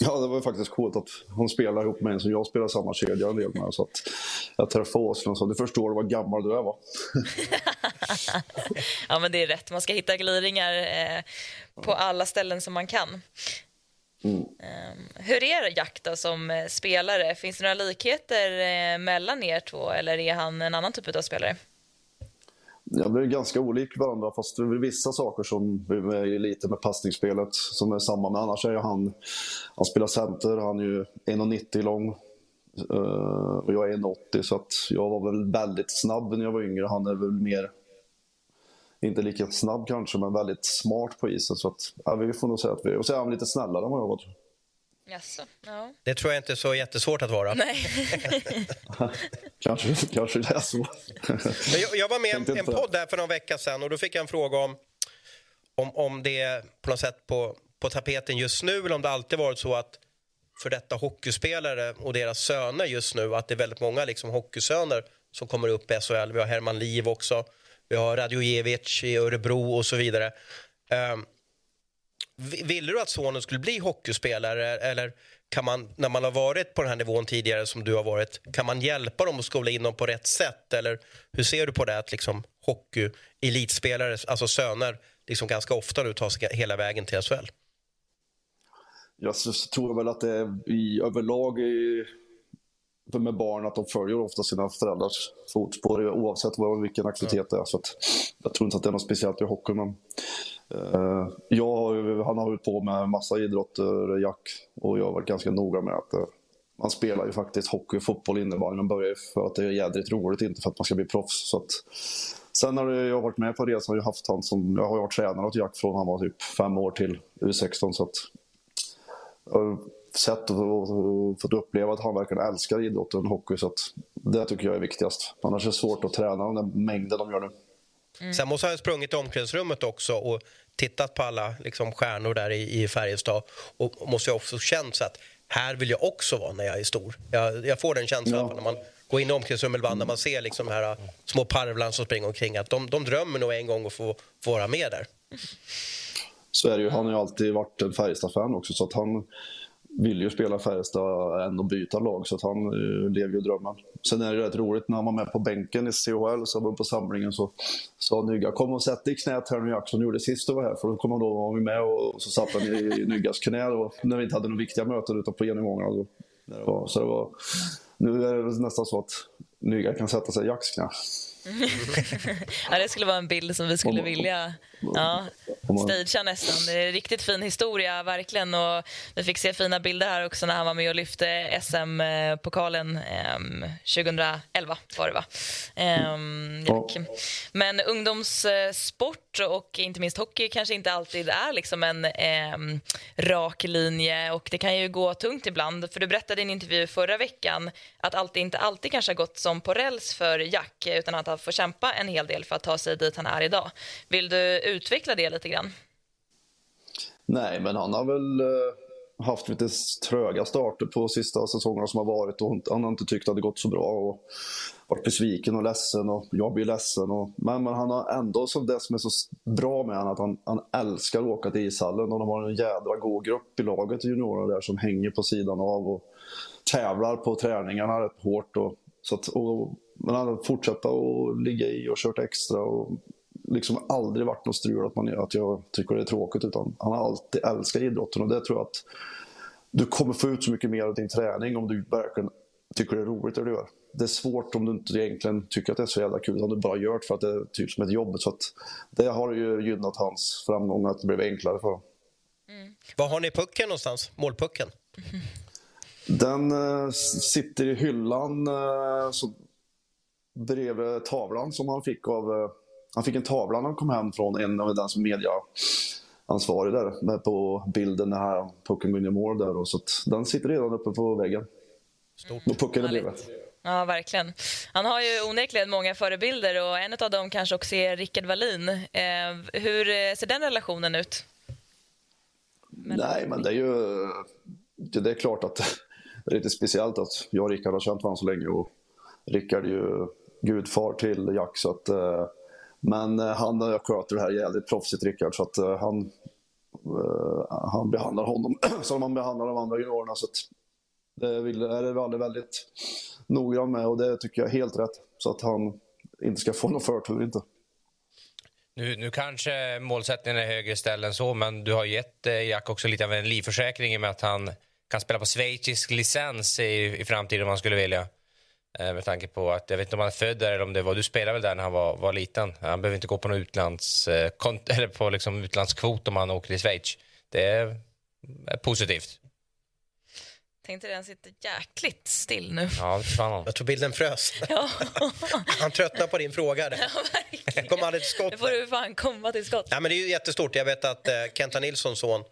Ja, det var faktiskt coolt att hon spelar ihop med en som jag spelar samma kedja en del med. Så att jag träffade Åslund och sa, du förstår vad gammal du är va? ja, men det är rätt. Man ska hitta gliringar eh, på alla ställen som man kan. Mm. Um, hur är Jack då som eh, spelare? Finns det några likheter eh, mellan er två eller är han en annan typ av spelare? Ja, vi är ganska olika varandra fast det är vissa saker som är lite med passningsspelet som är samma. Men annars är han, han spelar center, han är ju 1,90 lång uh, och jag är 1,80 så att jag var väl väldigt snabb när jag var yngre. Han är väl mer, inte lika snabb kanske, men väldigt smart på isen. Så att, ja, vi får nog säga att vi, och så är han lite snällare än vad jag var. Jaså, ja. Det tror jag inte är så jättesvårt att vara. Nej. kanske, kanske det är så. jag, jag, var med i en podd där för någon vecka sedan och då fick jag en fråga om, om, om det är på något sätt på, på tapeten just nu eller om det alltid varit så att för detta hockeyspelare och deras söner just nu att det är väldigt många liksom hockeysöner som kommer upp i SHL. Vi har Herman Liv också, vi har Radjojevic i Örebro och så vidare. Um, Ville du att sonen skulle bli hockeyspelare eller kan man, när man har varit på den här nivån tidigare som du har varit, kan man hjälpa dem att skola in dem på rätt sätt? Eller hur ser du på det att liksom hockey, elitspelare, alltså söner, liksom ganska ofta nu tar sig hela vägen till SHL? Jag tror väl att det är i, överlag i, med barn att de följer ofta sina föräldrars fotspår oavsett vad, vilken aktivitet det är. Så jag tror inte att det är något speciellt i hockey. Men Eh, jag, han har hållit på med massa idrotter, Jack, och jag har varit ganska noga med att eh, man spelar ju faktiskt hockey fotboll innebandy. Man börjar ju för att det är jädrigt roligt, inte för att man ska bli proffs. Så att, sen har jag varit med på resan, jag har haft han som, jag har varit tränare åt Jack från han var typ fem år till U16. Så att, jag har sett och, och fått uppleva att han verkligen älskar idrotten och hockey. Så att, det tycker jag är viktigast. Annars är det svårt att träna den mängden de gör nu. Mm. Sen måste han ha sprungit i omklädningsrummet också och tittat på alla liksom, stjärnor där i, i Färjestad och måste ju också känt så att här vill jag också vara när jag är stor. Jag, jag får den känslan Ja. när man går in i omklädningsrummet ibland när man ser liksom här äh, små parvlan som springer omkring att de, de drömmer nog en gång att få, få vara med där. Så är det ju. Han har ju alltid varit en Färjestad-fan också så att han vill ju spela Färjestad än att byta lag så att han eh, lever ju drömmen. Sen är det rätt roligt när han var med på bänken i CHL så var på samlingen så sa Nygga kom och sätt dig i knät här nu Jackson gjorde sist du var här för då kom han då var med och så satt han i, i Nyggas knä och när vi inte hade några viktiga möten utan på genomgångarna. Då, var, så det var, nu är det nästan så att Nygga kan sätta sig i Jacks knä. Ja, det skulle vara en bild som vi skulle vilja ja, stagea nästan. Det är en riktigt fin historia, verkligen. Och vi fick se fina bilder här också när han var med och lyfte SM-pokalen eh, 2011 var det va? Ehm, Ja. Jack. Men ungdomssport och inte minst hockey kanske inte alltid är liksom en ehm, rak linje och det kan ju gå tungt ibland. För du berättade i en intervju förra veckan att allt inte alltid kanske har gått som på räls för Jack utan att han får kämpa en hel del för att ta sig dit han är idag. Vill du utveckla det lite grann? Nej, men han har väl eh, haft lite tröga starter på sista säsongerna som har varit och han har inte tyckt att det gått så bra och varit besviken och ledsen och jag blir ledsen. Och, men, men han har ändå, som det som är så bra med honom, att han, han älskar att åka till ishallen och de har en jädra god grupp i laget i juniorerna där som hänger på sidan av och tävlar på träningarna rätt hårt. Och, så att, och, men han har fortsatt att ligga i och kört extra och liksom aldrig varit något strul att, man, att jag tycker det är tråkigt. Utan han har alltid älskat idrotten och det tror jag att du kommer få ut så mycket mer av din träning om du verkligen tycker det är roligt det du gör. Det är svårt om du inte egentligen tycker att det är så jävla kul, utan du bara gör det för att det är typ som ett jobb. Så att det har ju gynnat hans framgång, att det blev enklare för honom. Var har ni pucken någonstans? Målpucken? Den eh, sitter i hyllan eh, så bredvid tavlan som han fick av... Eh, han fick en tavla när han kom hem från en av den som mediaansvarig där med på bilden när här pucken går in i mål där. Och så att den sitter redan uppe på väggen. Och pucken är bredvid. Ja, verkligen. Han har ju onekligen många förebilder och en av dem kanske också är Rickard Wallin. Eh, hur eh, ser den relationen ut? Nej, men det är ju... Det det är klart att det är lite speciellt att jag och Rickard har känt varandra så länge och Rickard är ju gudfar till Jack så att... eh, men eh, han har sköter det här jävligt proffsigt, Rickard, så att eh, han, eh, han behandlar honom som man behandlar de andra juniorerna. Så att det vill, är det väldigt, väldigt noggrann med och det tycker jag är helt rätt. Så att han inte ska få någon förtur inte. Nu, nu kanske målsättningen är högre ställd än så, men du har gett Jack också lite av en livförsäkring i och med att han kan spela på schweizisk licens i, i framtiden om han skulle vilja. Eh, med tanke på att, jag vet inte om han är född där eller om det var, du spelade väl där när han var, var liten. Han behöver inte gå på någon utlands, eh, eller på liksom utlandskvot om han åker till Schweiz. Det är, är positivt. Tänkte den sitter jäkligt still nu. Ja, han. Jag tror bilden frös. Ja, Han tröttnar på din fråga. där. Jag kom aldrig till skott. nu får du fan komma till skott. Ja, men det är ju jättestort. Jag vet att eh, Kenta Nilssons son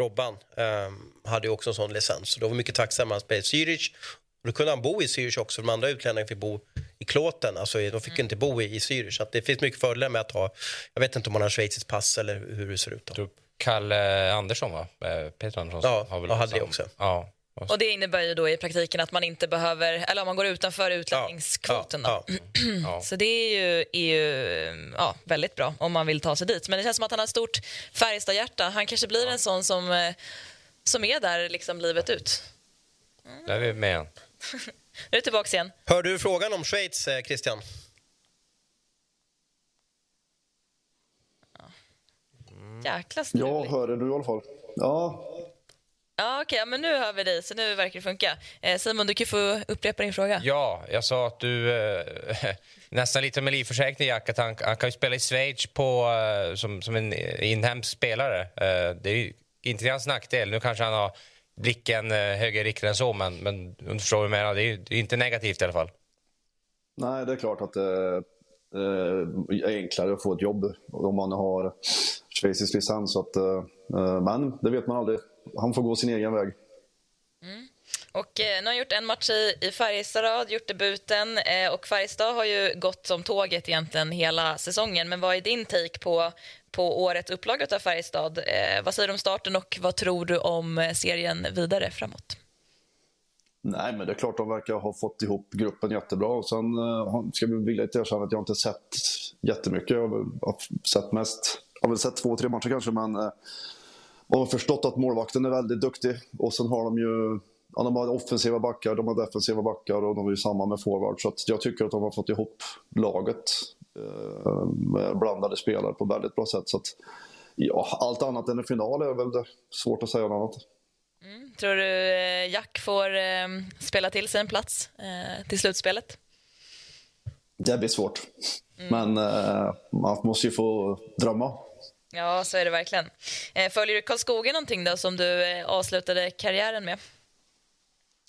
Robban eh, hade ju också en sån licens. Så då var mycket tacksam att han spelade i Zürich. Och då kunde han bo i Zürich också. De andra utlänningarna fick bo i Klåten. Alltså, de fick inte bo i, i Zürich. Så att det finns mycket fördelar med att ha, jag vet inte om man har schweiziskt pass eller hur det ser ut. Då. Kalle Andersson, va? Eh, Peter Andersson. Ja, har väl och hade det också. Ja. Och det innebär ju då i praktiken att man inte behöver, eller om man går utanför utlänningskvoten då. Ja, Ja. Så det är ju, är ju ja, väldigt bra om man vill ta sig dit. Men det känns som att han har ett stort Färjestad-hjärta. Han kanske blir en sån som, eh, som är där liksom livet ut. Där är vi med. Nu är du tillbaka igen. Hör du frågan om Schweiz, eh, Christian? Jäkla Jag struligt. hör det nu i alla fall. Ja, Ja, okej, men nu hör vi dig, så nu verkar det funka. Eh, Simon, du kan få upprepa din fråga. Ja, jag sa att du... Eh, nästan lite med livförsäkring, Jack, att han, han kan ju spela i Schweiz på, eh, som, som en inhemsk spelare. Eh, det är ju inte till hans nackdel. Nu kanske han har blicken eh, högre riktad än så, men, men du förstår vad jag menar. Det är det är inte negativt i alla fall. Nej, det är klart att det eh, är enklare att få ett jobb om man har schweizisk licens. Så att, eh, eh, men det vet man aldrig. Han får gå sin egen väg. Och eh, nu har han gjort en match i, i Färjestad, gjort debuten eh, och Färjestad har ju gått som tåget egentligen hela säsongen. Men vad är din take på, på årets upplaga av Färjestad. Eh, vad säger du om starten och vad tror du om eh, serien vidare framåt? Nej, men det är klart de verkar ha fått ihop gruppen jättebra. Och sen eh, ska vi vilja erkänna att jag inte sett jättemycket. Jag har sett mest, jag har väl sett två, tre matcher kanske, men eh, man har förstått att målvakten är väldigt duktig. Och sen har de ju ja, de har offensiva backar, de har defensiva backar och de är ju samma med forward. Så jag tycker att de har fått ihop laget blandade spelare på väldigt bra sätt. Så att, ja, allt annat än en final är väl det svårt att säga något annat. Mm. Tror du eh, Jack får eh, spela till sig en plats eh, till slutspelet? Det blir svårt. Mm. Men eh, man måste ju få drömma. Ja, så är det verkligen. Eh, följer du Karlskoga någonting då som du eh, avslutade karriären med?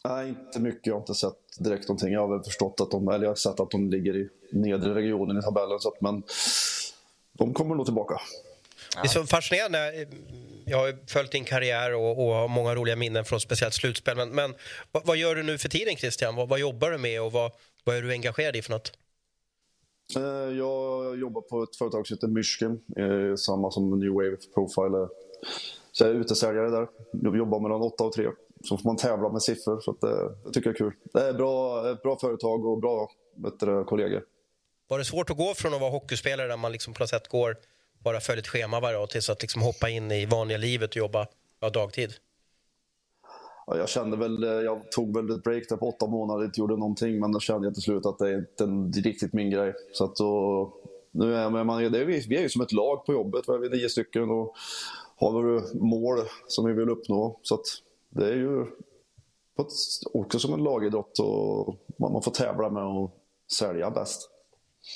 Nej, inte mycket. Jag har inte sett direkt någonting. Jag har väl förstått att de, eller jag har sett att de ligger i nedre regionen i tabellen. Så att, men de kommer nog tillbaka. Det är så fascinerande jag har följt din karriär och, och har många roliga minnen från speciellt slutspel. Men, men vad, vad, gör du nu för tiden Christian? Vad, vad jobbar du med och vad, vad är du engagerad i för något? Eh, jag jobbar på ett företag som heter Myrsken, eh, samma som New Wave Profile. Så jag är utesäljare där. Jag jobbar mellan 8 och 3. Så får man tävla med siffror. Så det, eh, jag tycker det är kul. Det är bra, ett bra företag och bra bättre kollegor. Var det svårt att gå från att vara hockeyspelare där man liksom på något sätt går bara följa ett schema varje dag tills att liksom hoppa in i vanliga livet och jobba ja, dagtid? Ja, jag kände väl, eh, jag tog väl ett break där på åtta månader, inte gjorde någonting, men då kände jag till slut att det är inte riktigt min grej. Så att då, nu är man, det är, vi, vi är ju som ett lag på jobbet, vi är nio stycken och har vi mål som vi vill uppnå. Så att det är ju också som en lagidrott och man får tävla med att sälja bäst.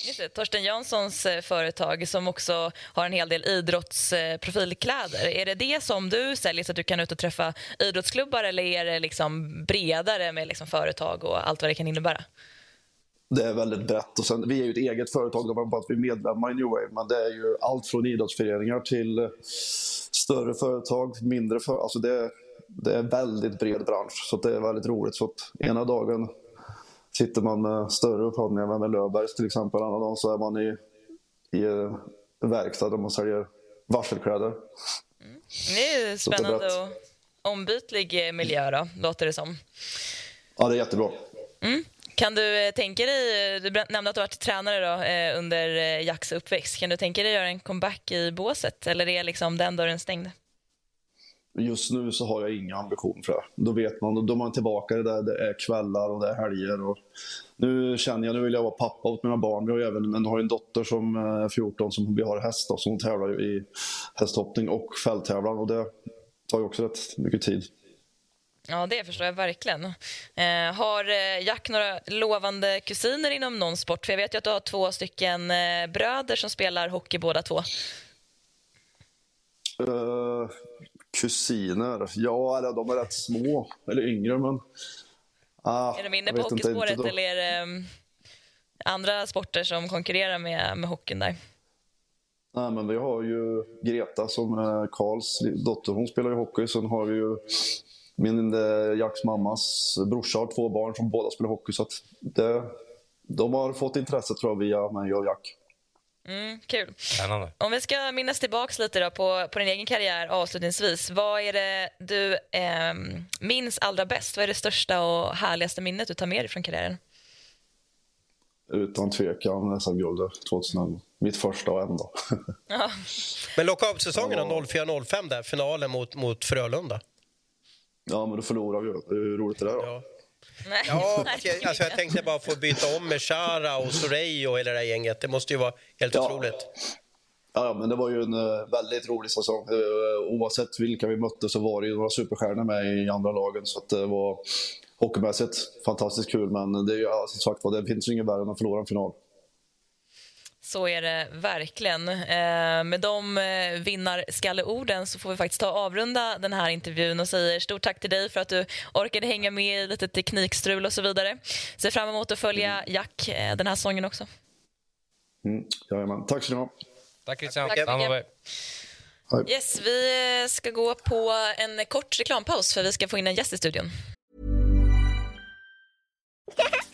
Just det, Torsten Janssons eh, företag som också har en hel del idrottsprofilkläder. Är det det som du säljer så att du kan ut och träffa idrottsklubbar eller är det liksom bredare med liksom företag och allt vad det kan innebära? Det är väldigt brett. Och sen, vi är ju ett eget företag, bara att vi är medlemmar i New Wave. Men det är ju allt från idrottsföreningar till större företag, mindre företag. Alltså det, det är en väldigt bred bransch, så det är väldigt roligt. Så att ena dagen Sitter man med större upphandlingar med Löfbergs till exempel, andra dagen så är man i, i en verkstad där man säljer varselkläder. Mm. Det är spännande och ombytlig eh, miljö då, låter det som. Ja, det är jättebra. Mm. Kan du eh, tänka dig, du nämnde att du varit tränare då, eh, under Jacks uppväxt. Kan du tänka dig göra en comeback i båset eller är liksom den dörren stängd? Just nu så har jag inga ambitioner för det. Då vet man, då är man tillbaka det där, det är kvällar och det är helger. Och nu känner jag, nu vill jag vara pappa åt mina barn. Vi har även, men har en dotter som är 14 som vi har häst då, som tävlar i hästhoppning och fälttävlan och det tar ju också rätt mycket tid. Ja, det förstår jag verkligen. Eh, har eh, Jack några lovande kusiner inom någon sport? För jag vet ju att du har två stycken eh, bröder som spelar hockey båda två. Uh, kusiner? Ja, de är rätt små, eller yngre, men... Ah, är de inne på hockeyspåret eller är det um, andra sporter som konkurrerar med, med hockeyn där? Nej, men vi har ju Greta som är Karls dotter, hon spelar ju hockey. Sen har vi ju min eh, Jacks mammas brorsa har två barn som båda spelar hockey. Så det, de har fått intresse tror jag via mig och Jack. Mm, kul. Spännande. Om vi ska minnas tillbaka lite då på, på din egen karriär avslutningsvis. Vad är det du eh, minns allra bäst? Vad är det största och härligaste minnet du tar med dig från karriären? Utan tvekan SM-guldet 2011. Mitt första och enda. Ja. Men lockout-säsongen ja. 04-05 där, finalen mot, mot Frölunda. Ja, men då förlorade vi. Hur roligt är det då? Ja. Nej. Ja, alltså jag tänkte bara få byta om med Chara och Sorej och hela det där gänget. Det måste ju vara helt ja. otroligt. Ja, men det var ju en uh, väldigt rolig säsong. Uh, oavsett vilka vi mötte så var det ju några superstjärnor med i andra lagen. Så det var hockeymässigt fantastiskt kul. Men det är ju, som sagt det finns ju inget värre än att förlora en final. Så är det verkligen. Eh, med de eh, vinnarskalleorden så får vi faktiskt ta avrunda den här intervjun och säger stort tack till dig för att du orkade hänga med i lite teknikstrul och så vidare. Ser fram emot att följa mm. Jack eh, den här säsongen också. Mm, jajamän. Tack så mycket. Tack Christian. Tack, tack Yes, vi ska gå på en kort reklampaus för vi ska få in en gäst i studion.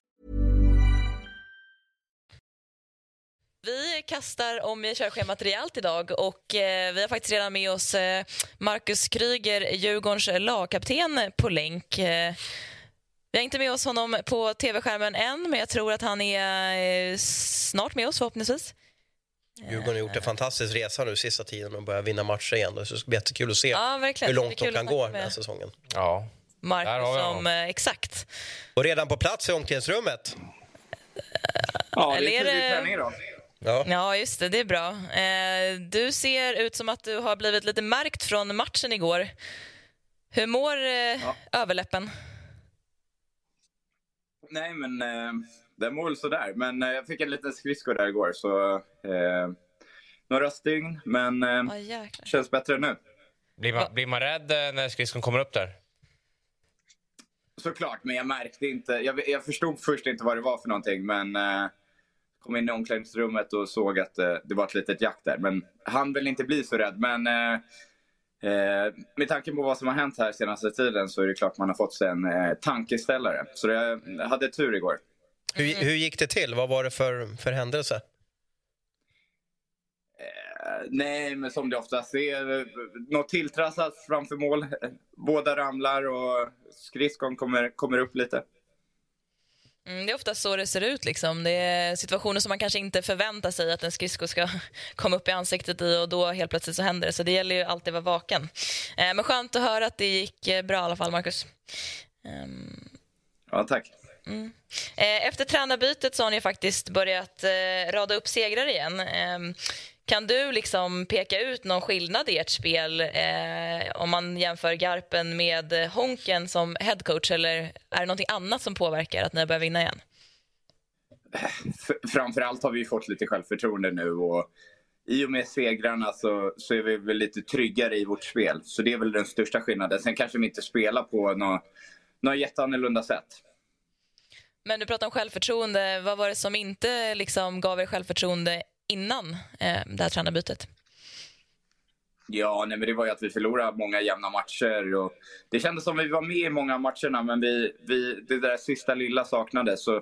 Vi kastar om i körschemat rejält idag och eh, vi har faktiskt redan med oss eh, Marcus Kryger, Djurgårdens lagkapten, på länk. Eh, vi har inte med oss honom på tv-skärmen än, men jag tror att han är eh, snart med oss förhoppningsvis. Djurgården har gjort en fantastisk resa nu sista tiden och börjar vinna matcher igen. Så det ska bli jättekul att se Ja, hur långt de kan gå snacka den här med säsongen. Ja. Marcus Där har vi som, eh, exakt. Och redan på plats i omklädningsrummet. Ja, Eller det är tidig det- träning idag. Ja. Ja, just det. Det är bra. Eh, du ser ut som att du har blivit lite märkt från matchen igår. Hur mår eh, överläppen? Nej, men eh, det mår väl sådär. Men eh, jag fick en liten skridsko där igår, så eh, några stygn, men eh, Ja, jäklar. känns bättre nu. Blir man, blir man rädd när skridskon kommer upp där? Såklart, men jag märkte inte. Jag, jag förstod först inte vad det var för någonting, men eh, kom in i omklädningsrummet och såg att eh, det var ett litet jack där. Men han vill inte bli så rädd. Men eh, eh, med tanke på vad som har hänt här senaste tiden så är det klart man har fått sig en eh, tankeställare. Så jag hade tur igår. Hur, hur gick det till? Vad var det för, för händelse? Eh, Nej, men som det oftast är. Något tilltrassat framför mål. Båda ramlar och skridskon kommer, kommer upp lite. Mm, det är ofta så det ser ut. Liksom. Det är situationer som man kanske inte förväntar sig att en skridsko ska komma upp i ansiktet i och då helt plötsligt så händer det. Så det gäller ju alltid att vara vaken. Eh, men skönt att höra att det gick eh, bra i alla fall, Marcus. Ehm, Ja, tack. Mm. Eh, Efter tränarbytet så har ni faktiskt börjat eh, rada upp segrar igen. Eh, kan du liksom peka ut någon skillnad i ert spel eh, om man jämför Garpen med Honken som headcoach eller är det någonting annat som påverkar att ni börjar vinna igen? Framförallt har vi fått lite självförtroende nu och i och med segrarna så, så är vi väl lite tryggare i vårt spel. Så det är väl den största skillnaden. Sen kanske vi inte spelar på något, något jätteannorlunda sätt. Men du pratar om självförtroende. Vad var det som inte liksom gav er självförtroende innan eh, det här tränarbytet? Ja, nej, men det var ju att vi förlorade många jämna matcher. Och det kändes som att vi var med i många av matcherna, men vi, vi, det där sista lilla saknades. Så,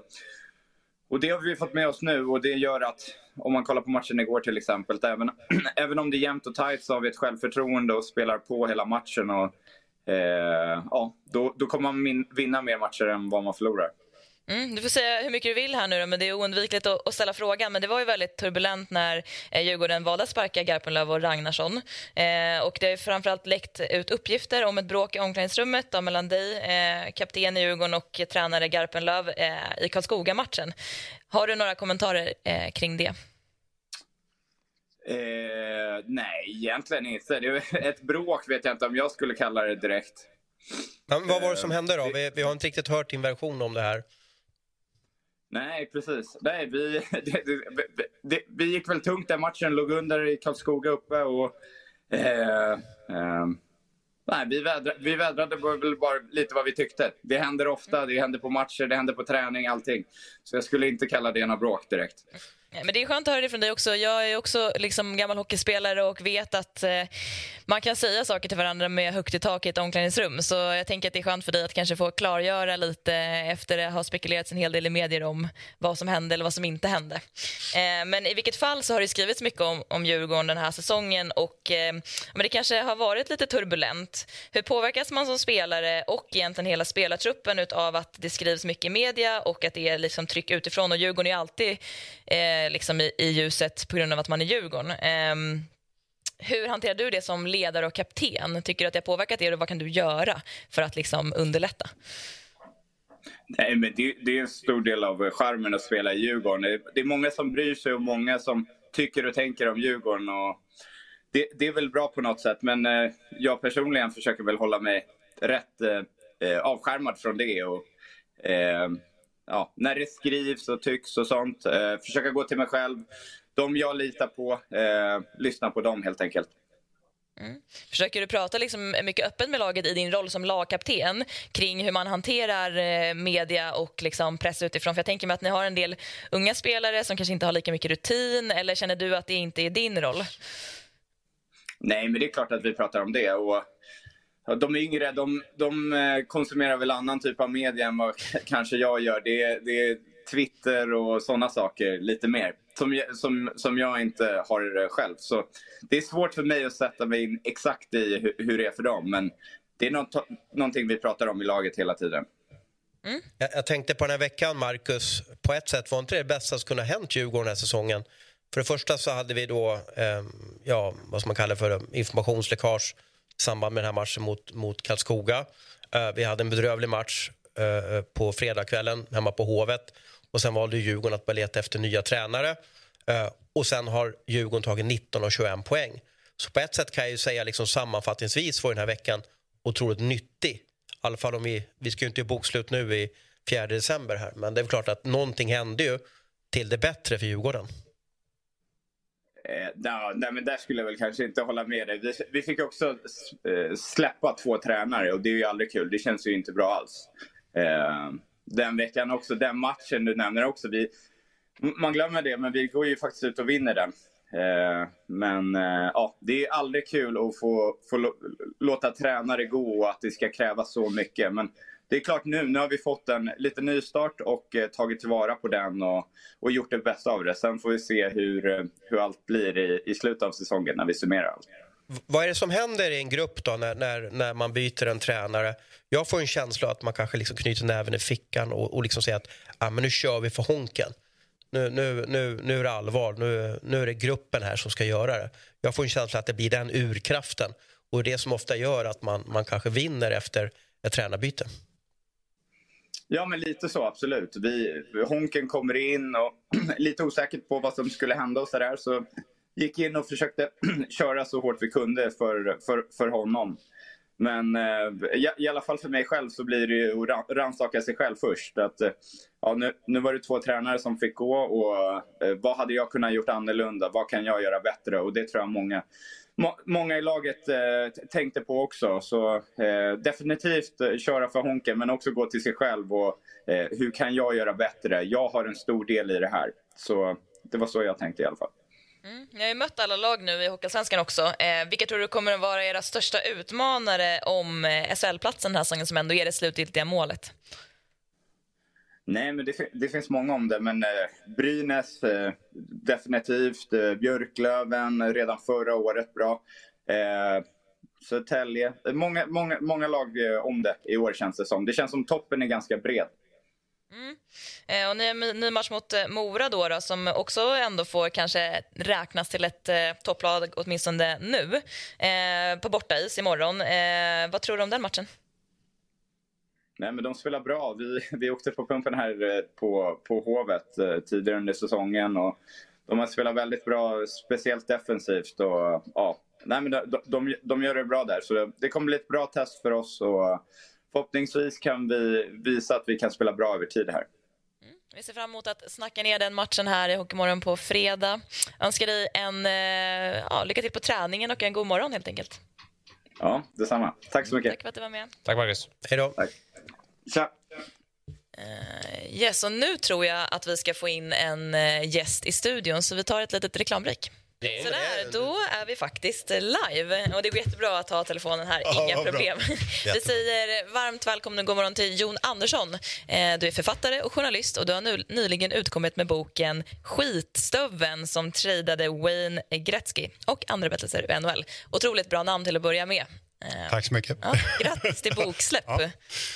och det har vi fått med oss nu och det gör att, om man kollar på matchen igår till exempel, även, även om det är jämnt och tajt så har vi ett självförtroende och spelar på hela matchen. Och, eh, ja, då, då kommer man min, vinna mer matcher än vad man förlorar. Mm, du får säga hur mycket du vill här nu då, men det är oundvikligt att, att ställa frågan. Men det var ju väldigt turbulent när eh, Djurgården valde att sparka Garpenlöv och Ragnarsson. Eh, och det har ju framförallt läckt ut uppgifter om ett bråk i omklädningsrummet då, mellan dig, eh, kapten i Djurgården och tränare Garpenlöv eh, i Karlskoga-matchen. Har du några kommentarer eh, kring det? Eh, nej, egentligen inte. Det är ett bråk vet jag inte om jag skulle kalla det direkt. Men vad var det som hände då? Vi, vi har inte riktigt hört din version om det här. Nej, precis. Nej, vi, det, det, det, vi gick väl tungt den matchen, låg under i Karlskoga uppe och... Eh, eh, nej, vi, vädra, vi vädrade väl bara lite vad vi tyckte. Det händer ofta, det händer på matcher, det händer på träning, allting. Så jag skulle inte kalla det något bråk direkt. Eh, men det är skönt att höra det från dig också. Jag är också liksom gammal hockeyspelare och vet att eh, man kan säga saker till varandra med högt i tak i ett omklädningsrum. Så jag tänker att det är skönt för dig att kanske få klargöra lite efter det har spekulerats en hel del i medier om vad som hände eller vad som inte hände. Eh, men i vilket fall så har det skrivits mycket om, om Djurgården den här säsongen och eh, men det kanske har varit lite turbulent. Hur påverkas man som spelare och egentligen hela spelartruppen av att det skrivs mycket i media och att det är liksom tryck utifrån och Djurgården är alltid eh, Eh, liksom i, i ljuset på grund av att man är Djurgården. Ehm, hur hanterar du det som ledare och kapten? Tycker du att det har påverkat er och vad kan du göra för att liksom underlätta? Nej, men det, det är en stor del av eh, charmen att spela i Djurgården. Det är, det är många som bryr sig och många som tycker och tänker om Djurgården. Och det, det är väl bra på något sätt, men eh, jag personligen försöker väl hålla mig rätt eh, eh avskärmad från det. Och, eh, ja, när det skrivs och tycks och sånt, eh, försöka gå till mig själv. de jag litar på, eh, lyssna på dem helt enkelt. Mm. Försöker du prata liksom mycket öppet med laget i din roll som lagkapten kring hur man hanterar eh, media och liksom press utifrån? För jag tänker mig att ni har en del unga spelare som kanske inte har lika mycket rutin eller känner du att det inte är din roll? Nej, men det är klart att vi pratar om det. Och de yngre de, de eh, konsumerar väl annan typ av media än vad kanske jag gör. Det, det är Twitter och sådana saker lite mer som, som, som jag inte har själv. Så det är svårt för mig att sätta mig in exakt i hur, hur det är för dem. Men det är något, någonting vi pratar om i laget hela tiden. Mm. Jag, jag, tänkte på den här veckan, Marcus. På ett sätt var inte det bästa som kunde ha hänt Djurgården den här säsongen. För det första så hade vi då, eh, ja, vad ska man kalla för, informationsläckage samband med den här matchen mot, mot Karlskoga. Eh, vi hade en bedrövlig match eh, på fredagskvällen hemma på Hovet. Och sen valde Djurgården att börja leta efter nya tränare. Uh, och sen har Djurgården tagit 19 av 21 poäng. Så på ett sätt kan jag ju säga liksom sammanfattningsvis var den här veckan otroligt nyttig. I alla fall om vi, vi ska ju inte göra bokslut nu i 4 december här. Men det är klart att någonting hände ju till det bättre för Djurgården. Eh, no, nej, men där skulle jag väl kanske inte hålla med dig. Vi, vi fick också eh, släppa två tränare och det är ju aldrig kul. Det känns ju inte bra alls. Eh, den veckan också. Den matchen du nämner också. Vi, man glömmer det, men vi går ju faktiskt ut och vinner den. Eh, men eh, ja, det är aldrig kul att få, få låta tränare gå och att det ska krävas så mycket. Men det är klart nu, nu har vi fått en liten nystart och eh, tagit tillvara på den och, och gjort det bästa av det. Sen får vi se hur, eh, hur allt blir i, i slutet av säsongen när vi summerar allt. Vad är det som händer i en grupp då när, när, när man byter en tränare? Jag får en känsla att man kanske liksom knyter näven i fickan och, och liksom säger att ah, men nu kör vi för Honken. Nu, nu, nu, nu är det allvar, nu, nu är det gruppen här som ska göra det. Jag får en känsla att det blir den urkraften och det som ofta gör att man, man kanske vinner efter ett tränarbyte. Ja, men lite så absolut. Vi, Honken kommer in och lite osäkert på vad som skulle hända och så där. Så gick in och försökte köra så hårt vi kunde för, för, för honom. Men eh, i, i alla fall för mig själv så blir det ju att rannsaka sig själv först. Att, eh, ja, nu, nu var det två tränare som fick gå och eh, vad hade jag kunnat gjort annorlunda? Vad kan jag göra bättre? Och det tror jag många, många i laget eh, tänkte på också. Så eh, definitivt eh, köra för Honken men också gå till sig själv och eh, hur kan jag göra bättre? Jag har en stor del i det här. Så det var så jag tänkte i alla fall. Mm. Ni har ju mött alla lag nu i Hockeyallsvenskan också. Eh, vilka tror du kommer att vara era största utmanare om eh, SHL-platsen den här säsongen som ändå är det slutgiltiga målet? Nej, men det, det, finns många om det, men eh, Brynäs eh, definitivt. Eh, Björklöven eh, redan förra året bra. Eh, Södertälje. Eh, många, många, många lag eh, om det i år känns det som. Det känns som toppen är ganska bred. Mm. Eh, och ni har ny match mot Mora då, då, som också ändå får kanske räknas till ett eh, topplag åtminstone nu. Eh, på bortais imorgon. Eh, vad tror du om den matchen? Nej, men de spelar bra. Vi, vi åkte på pumpen här eh, på, på Hovet eh, tidigare under säsongen. Och de har spelat väldigt bra, speciellt defensivt. Och, ja, nej, men de, de, de gör det bra där. Så det, det kommer bli ett bra test för oss. Och, förhoppningsvis kan vi visa att vi kan spela bra över tid här. Mm. Vi ser fram emot att snacka ner den matchen här i Hockeymorgon på fredag. Önskar dig en eh, ja, lycka till på träningen och en god morgon helt enkelt. Ja, detsamma. Tack så mycket. Tack för att du var med. Tack Marcus. Hej då. Tack. Tja. Uh, yes, och nu tror jag att vi ska få in en uh, gäst i studion så vi tar ett litet reklambreak. Sådär, då är vi faktiskt live. Och Det går jättebra att ha telefonen här, ja, inga problem. Vi säger varmt välkommen och god morgon till Jon Andersson. Eh, du är författare och journalist och du har nu, nyligen utkommit med boken Skitstöven som tradade Wayne Gretzky och andra berättelser ur NHL. Otroligt bra namn till att börja med. Eh, Tack så mycket. Ja, grattis till boksläpp. ja.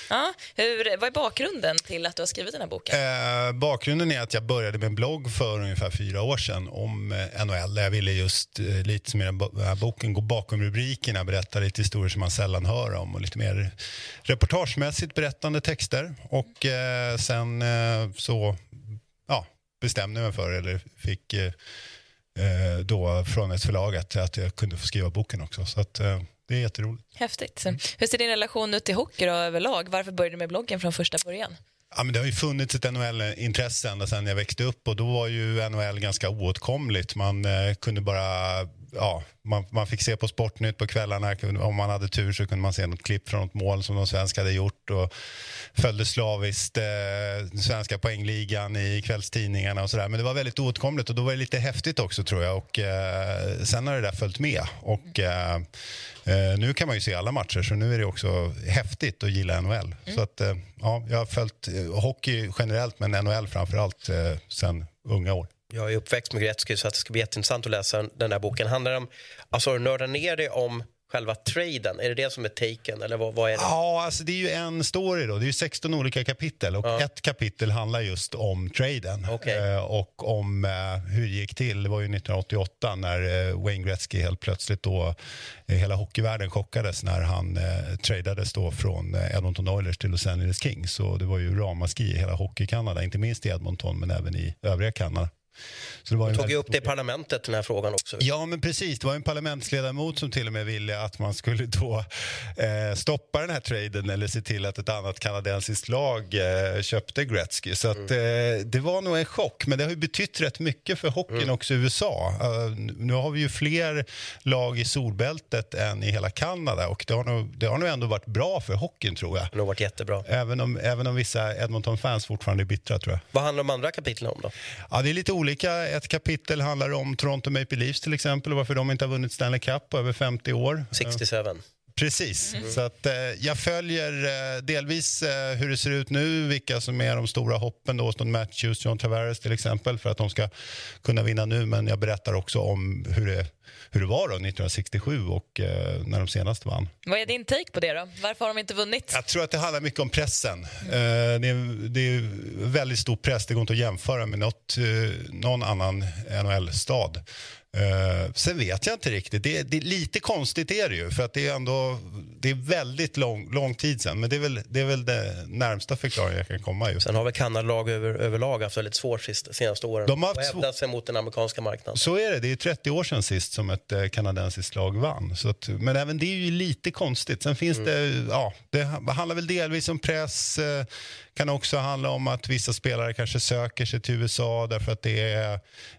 Ja, hur, vad är bakgrunden till att du har skrivit den här boken? Eh, bakgrunden är att jag började med en blogg för ungefär fyra år sedan om eh, NHL. Jag ville just, eh, lite som i den här boken, gå bakom rubrikerna, berätta lite historier som man sällan hör om och lite mer reportagemässigt berättande texter. Och eh, sen eh, så ja, bestämde jag mig för, eller fick då från ett förlag att, att jag kunde få skriva boken också. Så att, det är jätteroligt. Häftigt. Hur ser din relation ut till hockey då, överlag? Varför började du med bloggen från första början? Ja, men det har ju funnits ett NHL-intresse ända sedan jag växte upp och då var ju NHL ganska oåtkomligt. Man eh, kunde bara ja, man, man fick se på Sportnytt på kvällarna. Om man hade tur så kunde man se något klipp från något mål som de svenska hade gjort och följde slaviskt eh, svenska poängligan i kvällstidningarna och sådär. Men det var väldigt oåtkomligt och då var det lite häftigt också tror jag och eh, sen har det där följt med och eh, eh nu kan man ju se alla matcher så nu är det också häftigt att gilla NHL. Mm. Så att eh, ja, jag har följt eh, hockey generellt men NHL framför allt sen unga år. Jag är uppväxt med Gretzky så att det ska bli jätteintressant att läsa den där boken. Handlar det om, alltså nörda ner det om själva traden? Är det det som är taken? Eller vad, vad är det? Ja, alltså det är ju en story då. Det är ju 16 olika kapitel och ja. ett kapitel handlar just om traden okay. eh, och om eh, hur det gick till. Det var ju 1988 när eh, Wayne Gretzky helt plötsligt då hela hockeyvärlden chockades när han eh, tradades då från Edmonton Oilers till Los Angeles Kings. Så det var ju ramaskri i hela hockey-Kanada, inte minst i Edmonton men även i övriga Kanada. Så det var tog ju upp det i parlamentet, den här frågan också. Ja, men precis. Det var en parlamentsledamot som till och med ville att man skulle då eh, stoppa den här traden eller se till att ett annat kanadensiskt lag eh, köpte Gretzky. Så att, mm. eh, det var nog en chock, men det har ju betytt rätt mycket för hockeyn mm. också i USA. Uh, nu har vi ju fler lag i solbältet än i hela Kanada och det har nog, det har nog ändå varit bra för hockeyn tror jag. Det har varit jättebra. Även om, även om vissa Edmonton-fans fortfarande är bittra tror jag. Vad handlar de andra kapitlen om då? Ja, det är lite olika. Ett kapitel handlar om Toronto Maple Leafs till exempel och varför de inte har vunnit Stanley Cup på över 50 år. 67. Precis. Mm. Så att, eh, jag följer eh, delvis eh, hur det ser ut nu, vilka som är de stora hoppen. Då, Austin Matthews, John Tavares till exempel, för att de ska kunna vinna nu. Men jag berättar också om hur det, hur det var då 1967 och eh, när de senast vann. Vad är din take på det då? Varför har de inte vunnit? Jag tror att det handlar mycket om pressen. Mm. det, är, det är väldigt stor press, det går inte att jämföra med något, eh, någon annan NHL-stad. Uh, sen vet jag inte riktigt. Det, det, lite konstigt är det ju, för att det är ändå det är väldigt lång, lång tid sen. Men det är, väl, det är väl det närmsta förklaringen jag kan komma. Just. Sen har väl Kanada över, överlag haft väldigt svårt sist, senaste åren De har haft och hävdat sig mot den amerikanska marknaden. Så är det. Det är 30 år sedan sist som ett eh, kanadensiskt lag vann. Så att, men även det är ju lite konstigt. Sen finns mm. det, ja, det handlar väl delvis om press. Eh, kan också handla om att vissa spelare kanske söker sig till USA därför att det är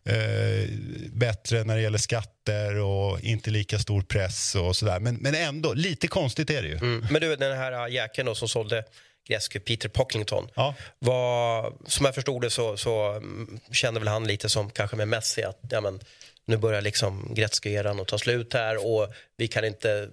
eh, bättre när det gäller skatter och inte lika stor press och sådär. Men, men ändå, lite konstigt är det ju. Mm. Men du, den här jäkeln som sålde Gretzky, Peter Pocklington. Ja. Var, som jag förstod det så, så mm, kände väl han lite som kanske med Messi att ja, men, nu börjar liksom Gretzky-eran att ta slut här och vi kan inte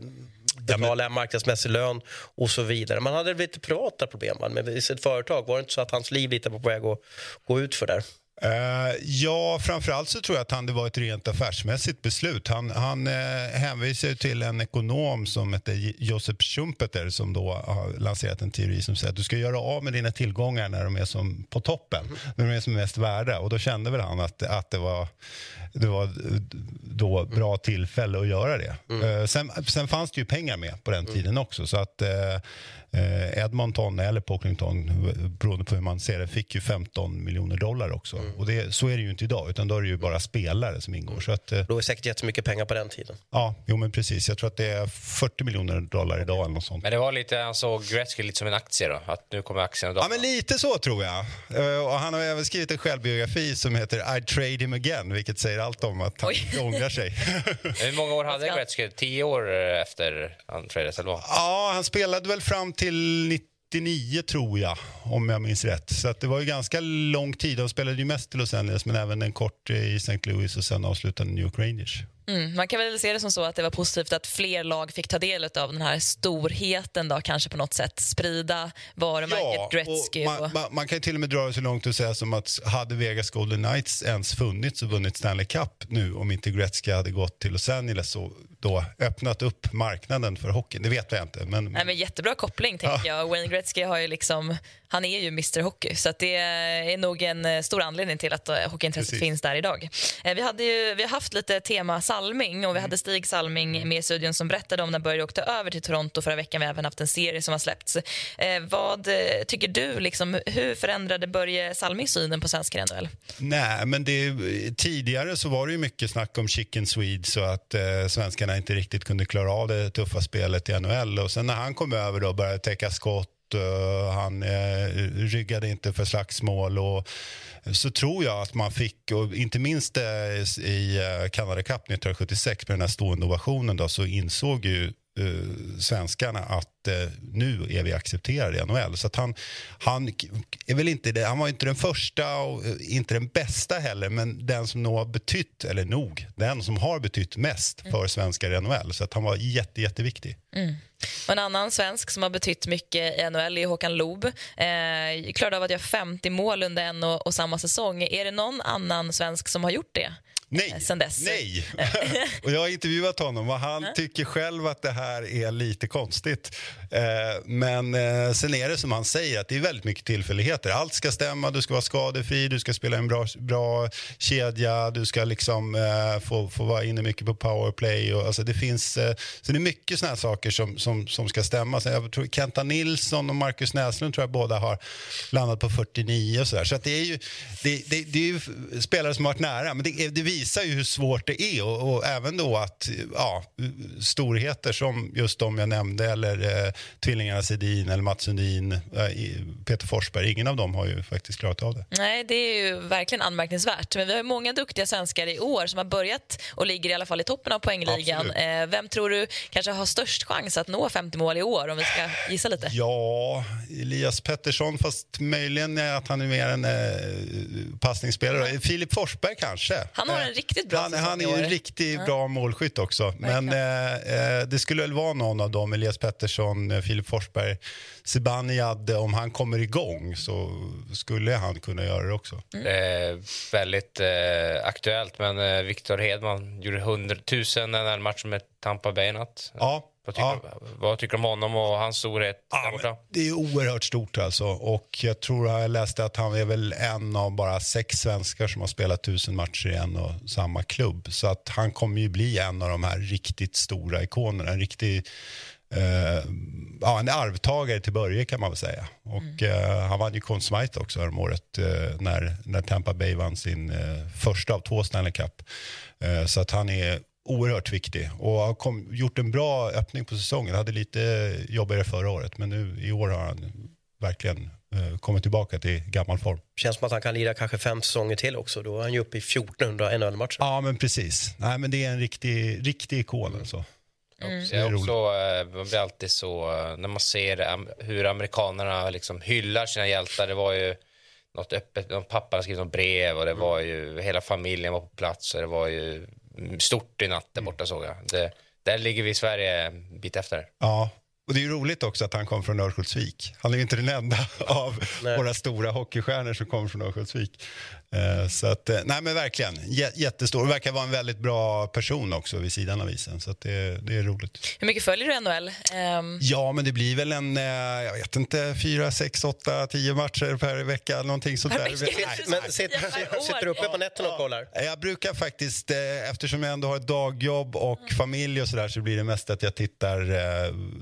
betala en marknadsmässig lön och så vidare. Man hade lite privata problem med sitt företag. Var det inte så att hans liv lite var på väg att gå ut för där? Uh, ja, framförallt så tror jag att han, det var ett rent affärsmässigt beslut. Han, han uh, hänvisar till en ekonom som heter Josef Schumpeter som då har lanserat en teori som säger att du ska göra av med dina tillgångar när de är som på toppen, mm. när de är som mest värda. Och då kände väl han att, att det var, det var då bra tillfälle att göra det. Mm. Uh, sen, sen fanns det ju pengar med på den mm. tiden också. Så att Eh, Edmonton eller Pocklington, beroende på hur man ser det, fick ju 15 miljoner dollar också. Mm. Och det, så är det ju inte idag, utan då är det ju bara spelare som ingår. Så att, eh, då är säkert jättemycket pengar på den tiden. Ja, jo men precis. Jag tror att det är 40 miljoner dollar idag eller något sånt. Men det var lite, han såg Gretzky lite som en aktie då? Att nu kommer aktien Ja, men lite så tror jag. Eh, och han har även skrivit en självbiografi som heter I trade him again, vilket säger allt om att han Oj. ångrar sig. Hur många år hade Gretzky? Tio år efter han tradades, eller vad? Ja, han spelade väl fram till till 99 tror jag, om jag minns rätt. Så det var ju ganska lång tid. De spelade ju mest i Los Angeles men även en kort i St. Louis och sen avslutade New York Rangers. Mm, man kan väl se det som så att det var positivt att fler lag fick ta del av den här storheten då, kanske på något sätt. Sprida varumärket ja, Gretzky. Man, och... man, man, kan till och med dra det så långt och säga som att hade Vegas Golden Knights ens funnits och vunnit Stanley Cup nu om inte Gretzky hade gått till Los Angeles så då öppnat upp marknaden för hockeyn. Det vet jag inte. Men... Nej, men jättebra koppling tänker ja. jag. Wayne Gretzky har ju liksom, han är ju Mr Hockey så det är nog en eh, stor anledning till att eh, hockeyintresset finns där idag. Eh, vi, hade ju, vi har haft lite tema Salming och vi hade Stig Salming med i studion som berättade om när Börje åkte över till Toronto förra veckan. Vi har även haft en serie som har släppts. vad tycker du, liksom, hur förändrade Börje Salming synen på svensk NHL? Nej, men det, tidigare så var det ju mycket snack om chicken Swedes och att eh, svenskarna inte riktigt kunde klara av det tuffa spelet i NHL. Och sen när han kom över och började täcka skott Eh, han eh, ryggade inte för slagsmål. Och, så tror jag att man fick, och inte minst eh, i Canada Cup 1976 med den här stående ovationen då, så insåg ju uh, svenskarna att uh, nu är vi accepterade i NHL. Så att han, han, är väl inte det, han var inte den första och uh, inte den bästa heller men den som nog har betytt, eller nog, den som har betytt mest för svenskar i NHL. Så att han var jätte, jätteviktig. Mm. En annan svensk som har betytt mycket i NHL är Håkan Loob. Eh, klarade av att göra 50 mål under en och, och, samma säsong. Är det någon annan svensk som har gjort det? Nej. Eh, sen dess? Nej. och jag har intervjuat honom och han tycker själv att det här är lite konstigt. Eh, men eh, sen är det som han säger att det är väldigt mycket tillfälligheter. Allt ska stämma, du ska vara skadefri, du ska spela en bra, bra kedja, du ska liksom eh, få, få vara inne mycket på powerplay. Och, alltså det finns, eh, så det är mycket såna här saker som, som, som ska stämma. Så jag tror Kenta Nilsson och Marcus Näslund tror jag båda har landat på 49 och så där. Så att det är ju det, det, det är ju spelare som har varit nära. Men det, det visar ju hur svårt det är och, och, även då att ja, storheter som just de jag nämnde eller eh, tvillingarna Sedin eller Mats Sundin, eh, Peter Forsberg, ingen av dem har ju faktiskt klarat av det. Nej, det är ju verkligen anmärkningsvärt. Men vi har många duktiga svenskar i år som har börjat och ligger i alla fall i toppen av poängligan. Eh, vem tror du kanske har störst chans att nå 50 mål i år om vi ska gissa lite? Ja, Elias Pettersson, fast möjligen att han är mer en eh, passningsspelare. Filip Forsberg kanske. Han har en riktigt bra han, han är ju en riktigt bra målskytt också. Men eh, det skulle väl vara någon av dem, Elias Pettersson, Filip Forsberg, Zibanejad, om han kommer igång så skulle han kunna göra det också. Mm. Eh, väldigt eh, aktuellt, men eh, Viktor Hedman gjorde 100 000 den matchen med Tampa Bay natt. Ja. Vad tycker, ja. vad tycker, du om honom och hans storhet? Ja, det är oerhört stort alltså. Och jag tror jag läste att han är väl en av bara sex svenskar som har spelat tusen matcher i en och samma klubb. Så att han kommer ju bli en av de här riktigt stora ikonerna. En riktig Uh, ja, en arvtagare till Börje kan man väl säga. Och, mm. uh, han vann ju Conn Smythe också häromåret uh, när, när Tampa Bay vann sin första av två Stanley Cup. så att han är oerhört viktig och har kom, gjort en bra öppning på säsongen. Hade lite jobbigare förra året men nu i år har han verkligen kommit tillbaka till gammal form. Känns som att han kan lira kanske fem säsonger till också. Då är han ju uppe i 1400 NHL-matcher. Ja men precis. Nej, men det är en riktig, riktig ikon alltså. Mm. Jag också, eh, man blir alltid så, eh, när man ser hur amerikanerna liksom hyllar sina hjältar, det var ju något öppet, pappan skrev något brev och det var ju, hela familjen var på plats och det var ju stort i natt där borta såg jag. Det, där ligger vi i Sverige en bit efter. Ja, och det är ju roligt också att han kom från Örnsköldsvik. Han är ju inte den enda av Nej. våra stora hockeystjärnor som kommer från Örnsköldsvik. Eh, så att, eh, nej men verkligen, jättestor. Verkar vara en väldigt bra person också vid sidan av isen. Så att det, det är roligt. Hur mycket följer du NHL? Um... Ehm, ja, men det blir väl en, eh, jag vet inte, fyra, sex, åtta, tio matcher per vecka. Någonting sånt där. Nej, men sitter, sitter du uppe på nätterna och kollar? Jag brukar faktiskt, eftersom jag ändå har ett dagjobb och mm. familj och sådär så blir det mest att jag tittar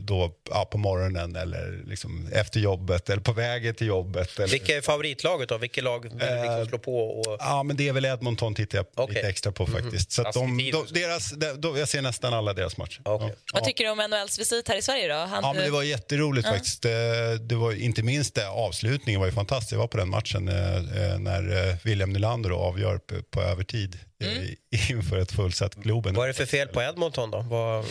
då ja, på morgonen eller liksom efter jobbet eller på vägen till jobbet. Eller... Vilka är favoritlaget då? Vilket lag vill du liksom slå på? Och... Ja, men det är väl Edmonton tittar jag okay. lite extra på mhm. faktiskt. Så de, de, deras, de, jag ser nästan alla deras matcher. Okay. Ja. Vad tycker du om NHLs visit här i Sverige då? Han... Ja, men det var jätteroligt ja. faktiskt. Det var inte minst det, avslutningen var ju fantastisk. Jag var på den matchen eh, eh, när eh, William Nylander avgör på, på övertid mm. inför ett fullsatt Globen. Vad är det för fel på Edmonton då? Vad...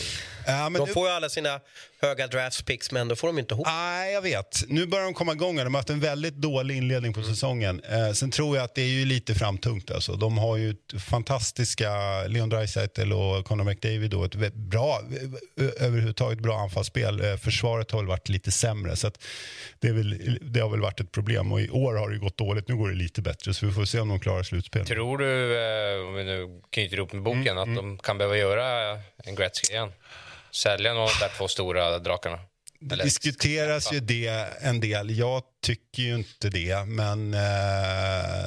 Ja, de får ju alla sina höga draftpicks men då får de inte ihop. Nej, jag vet. Nu börjar de komma igång. De har haft en väldigt dålig inledning på säsongen. Eh, sen tror jag att det är ju lite framtungt. Alltså. De har ju fantastiska Leon Draisaitl och Conor McDavid och ett bra, överhuvudtaget bra anfallsspel. Eh, försvaret har väl varit lite sämre så det, väl, det, har väl varit ett problem och i år har det gått dåligt. Nu går det lite bättre så vi får se om de klarar slutspel. Tror du, eh, om vi nu knyter ihop med boken, mm, att mm. de kan behöva göra en Gretzky igen? Sälja någon av de där två stora drakarna? Det diskuteras ju det en del. Jag tycker ju inte det, men eh,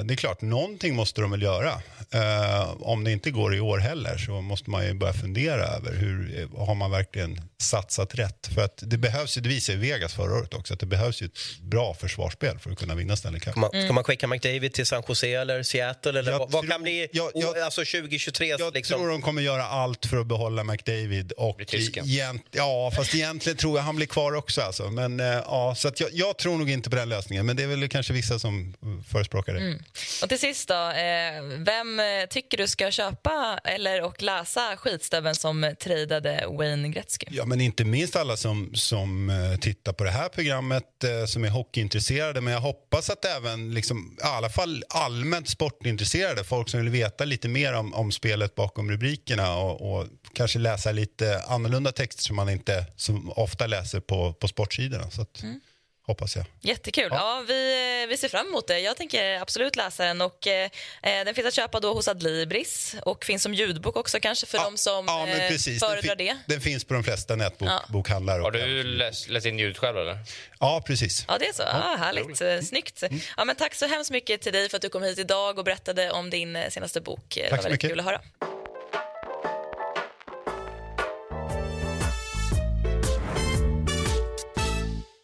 det är klart, någonting måste de väl göra. Eh, om det inte går i år heller så måste man ju börja fundera över hur har man verkligen satsat rätt? För att det behövs ju, det visade Vegas förra året också, att det behövs ju ett bra försvarsspel för att kunna vinna Stanley Cup. Ska man, ska man skicka McDavid till San Jose eller Seattle? Eller Jag vad, vad tror- kan bli jag- jag- alltså 2023? Jag liksom. tror de kommer göra allt för att behålla McDavid. Och egent, ja, fast egentligen tror jag han blir kvar också. Alltså. Men, eh, ja, så att jag, jag tror nog inte på den lösningen, men det är väl kanske vissa som förespråkar det. Mm. Och till sist då, eh, vem eh, tycker du ska köpa eller och läsa skitstöveln som tradade Wayne Gretzky? Ja, men inte minst alla som, som eh, tittar på det här programmet eh, som är hockeyintresserade. Men jag hoppas att även, liksom, i alla fall allmänt sportintresserade, folk som vill veta lite mer om, om spelet bakom rubrikerna och, och kanske läsa lite annorlunda texter som man inte så ofta läser på, på sportsidorna. Så att, hoppas jag. Jättekul. Ja. vi, eh, vi ser fram emot det. Jag tänker absolut läsa den. Och, eh, eh, den finns att köpa då hos Adlibris och finns som ljudbok också kanske för de som Ja, men eh, precis. föredrar den, det. den finns på de flesta Ja. nätbokhandlare. Har du läst, läst in ljud själv eller? Ja, precis. Ja, det är så. Ah, härligt. Eh, Snyggt. Ja, men tack så hemskt mycket till dig för att du kom hit idag och berättade om din senaste bok. Eh, Det Tack var så väldigt mycket. kul att höra.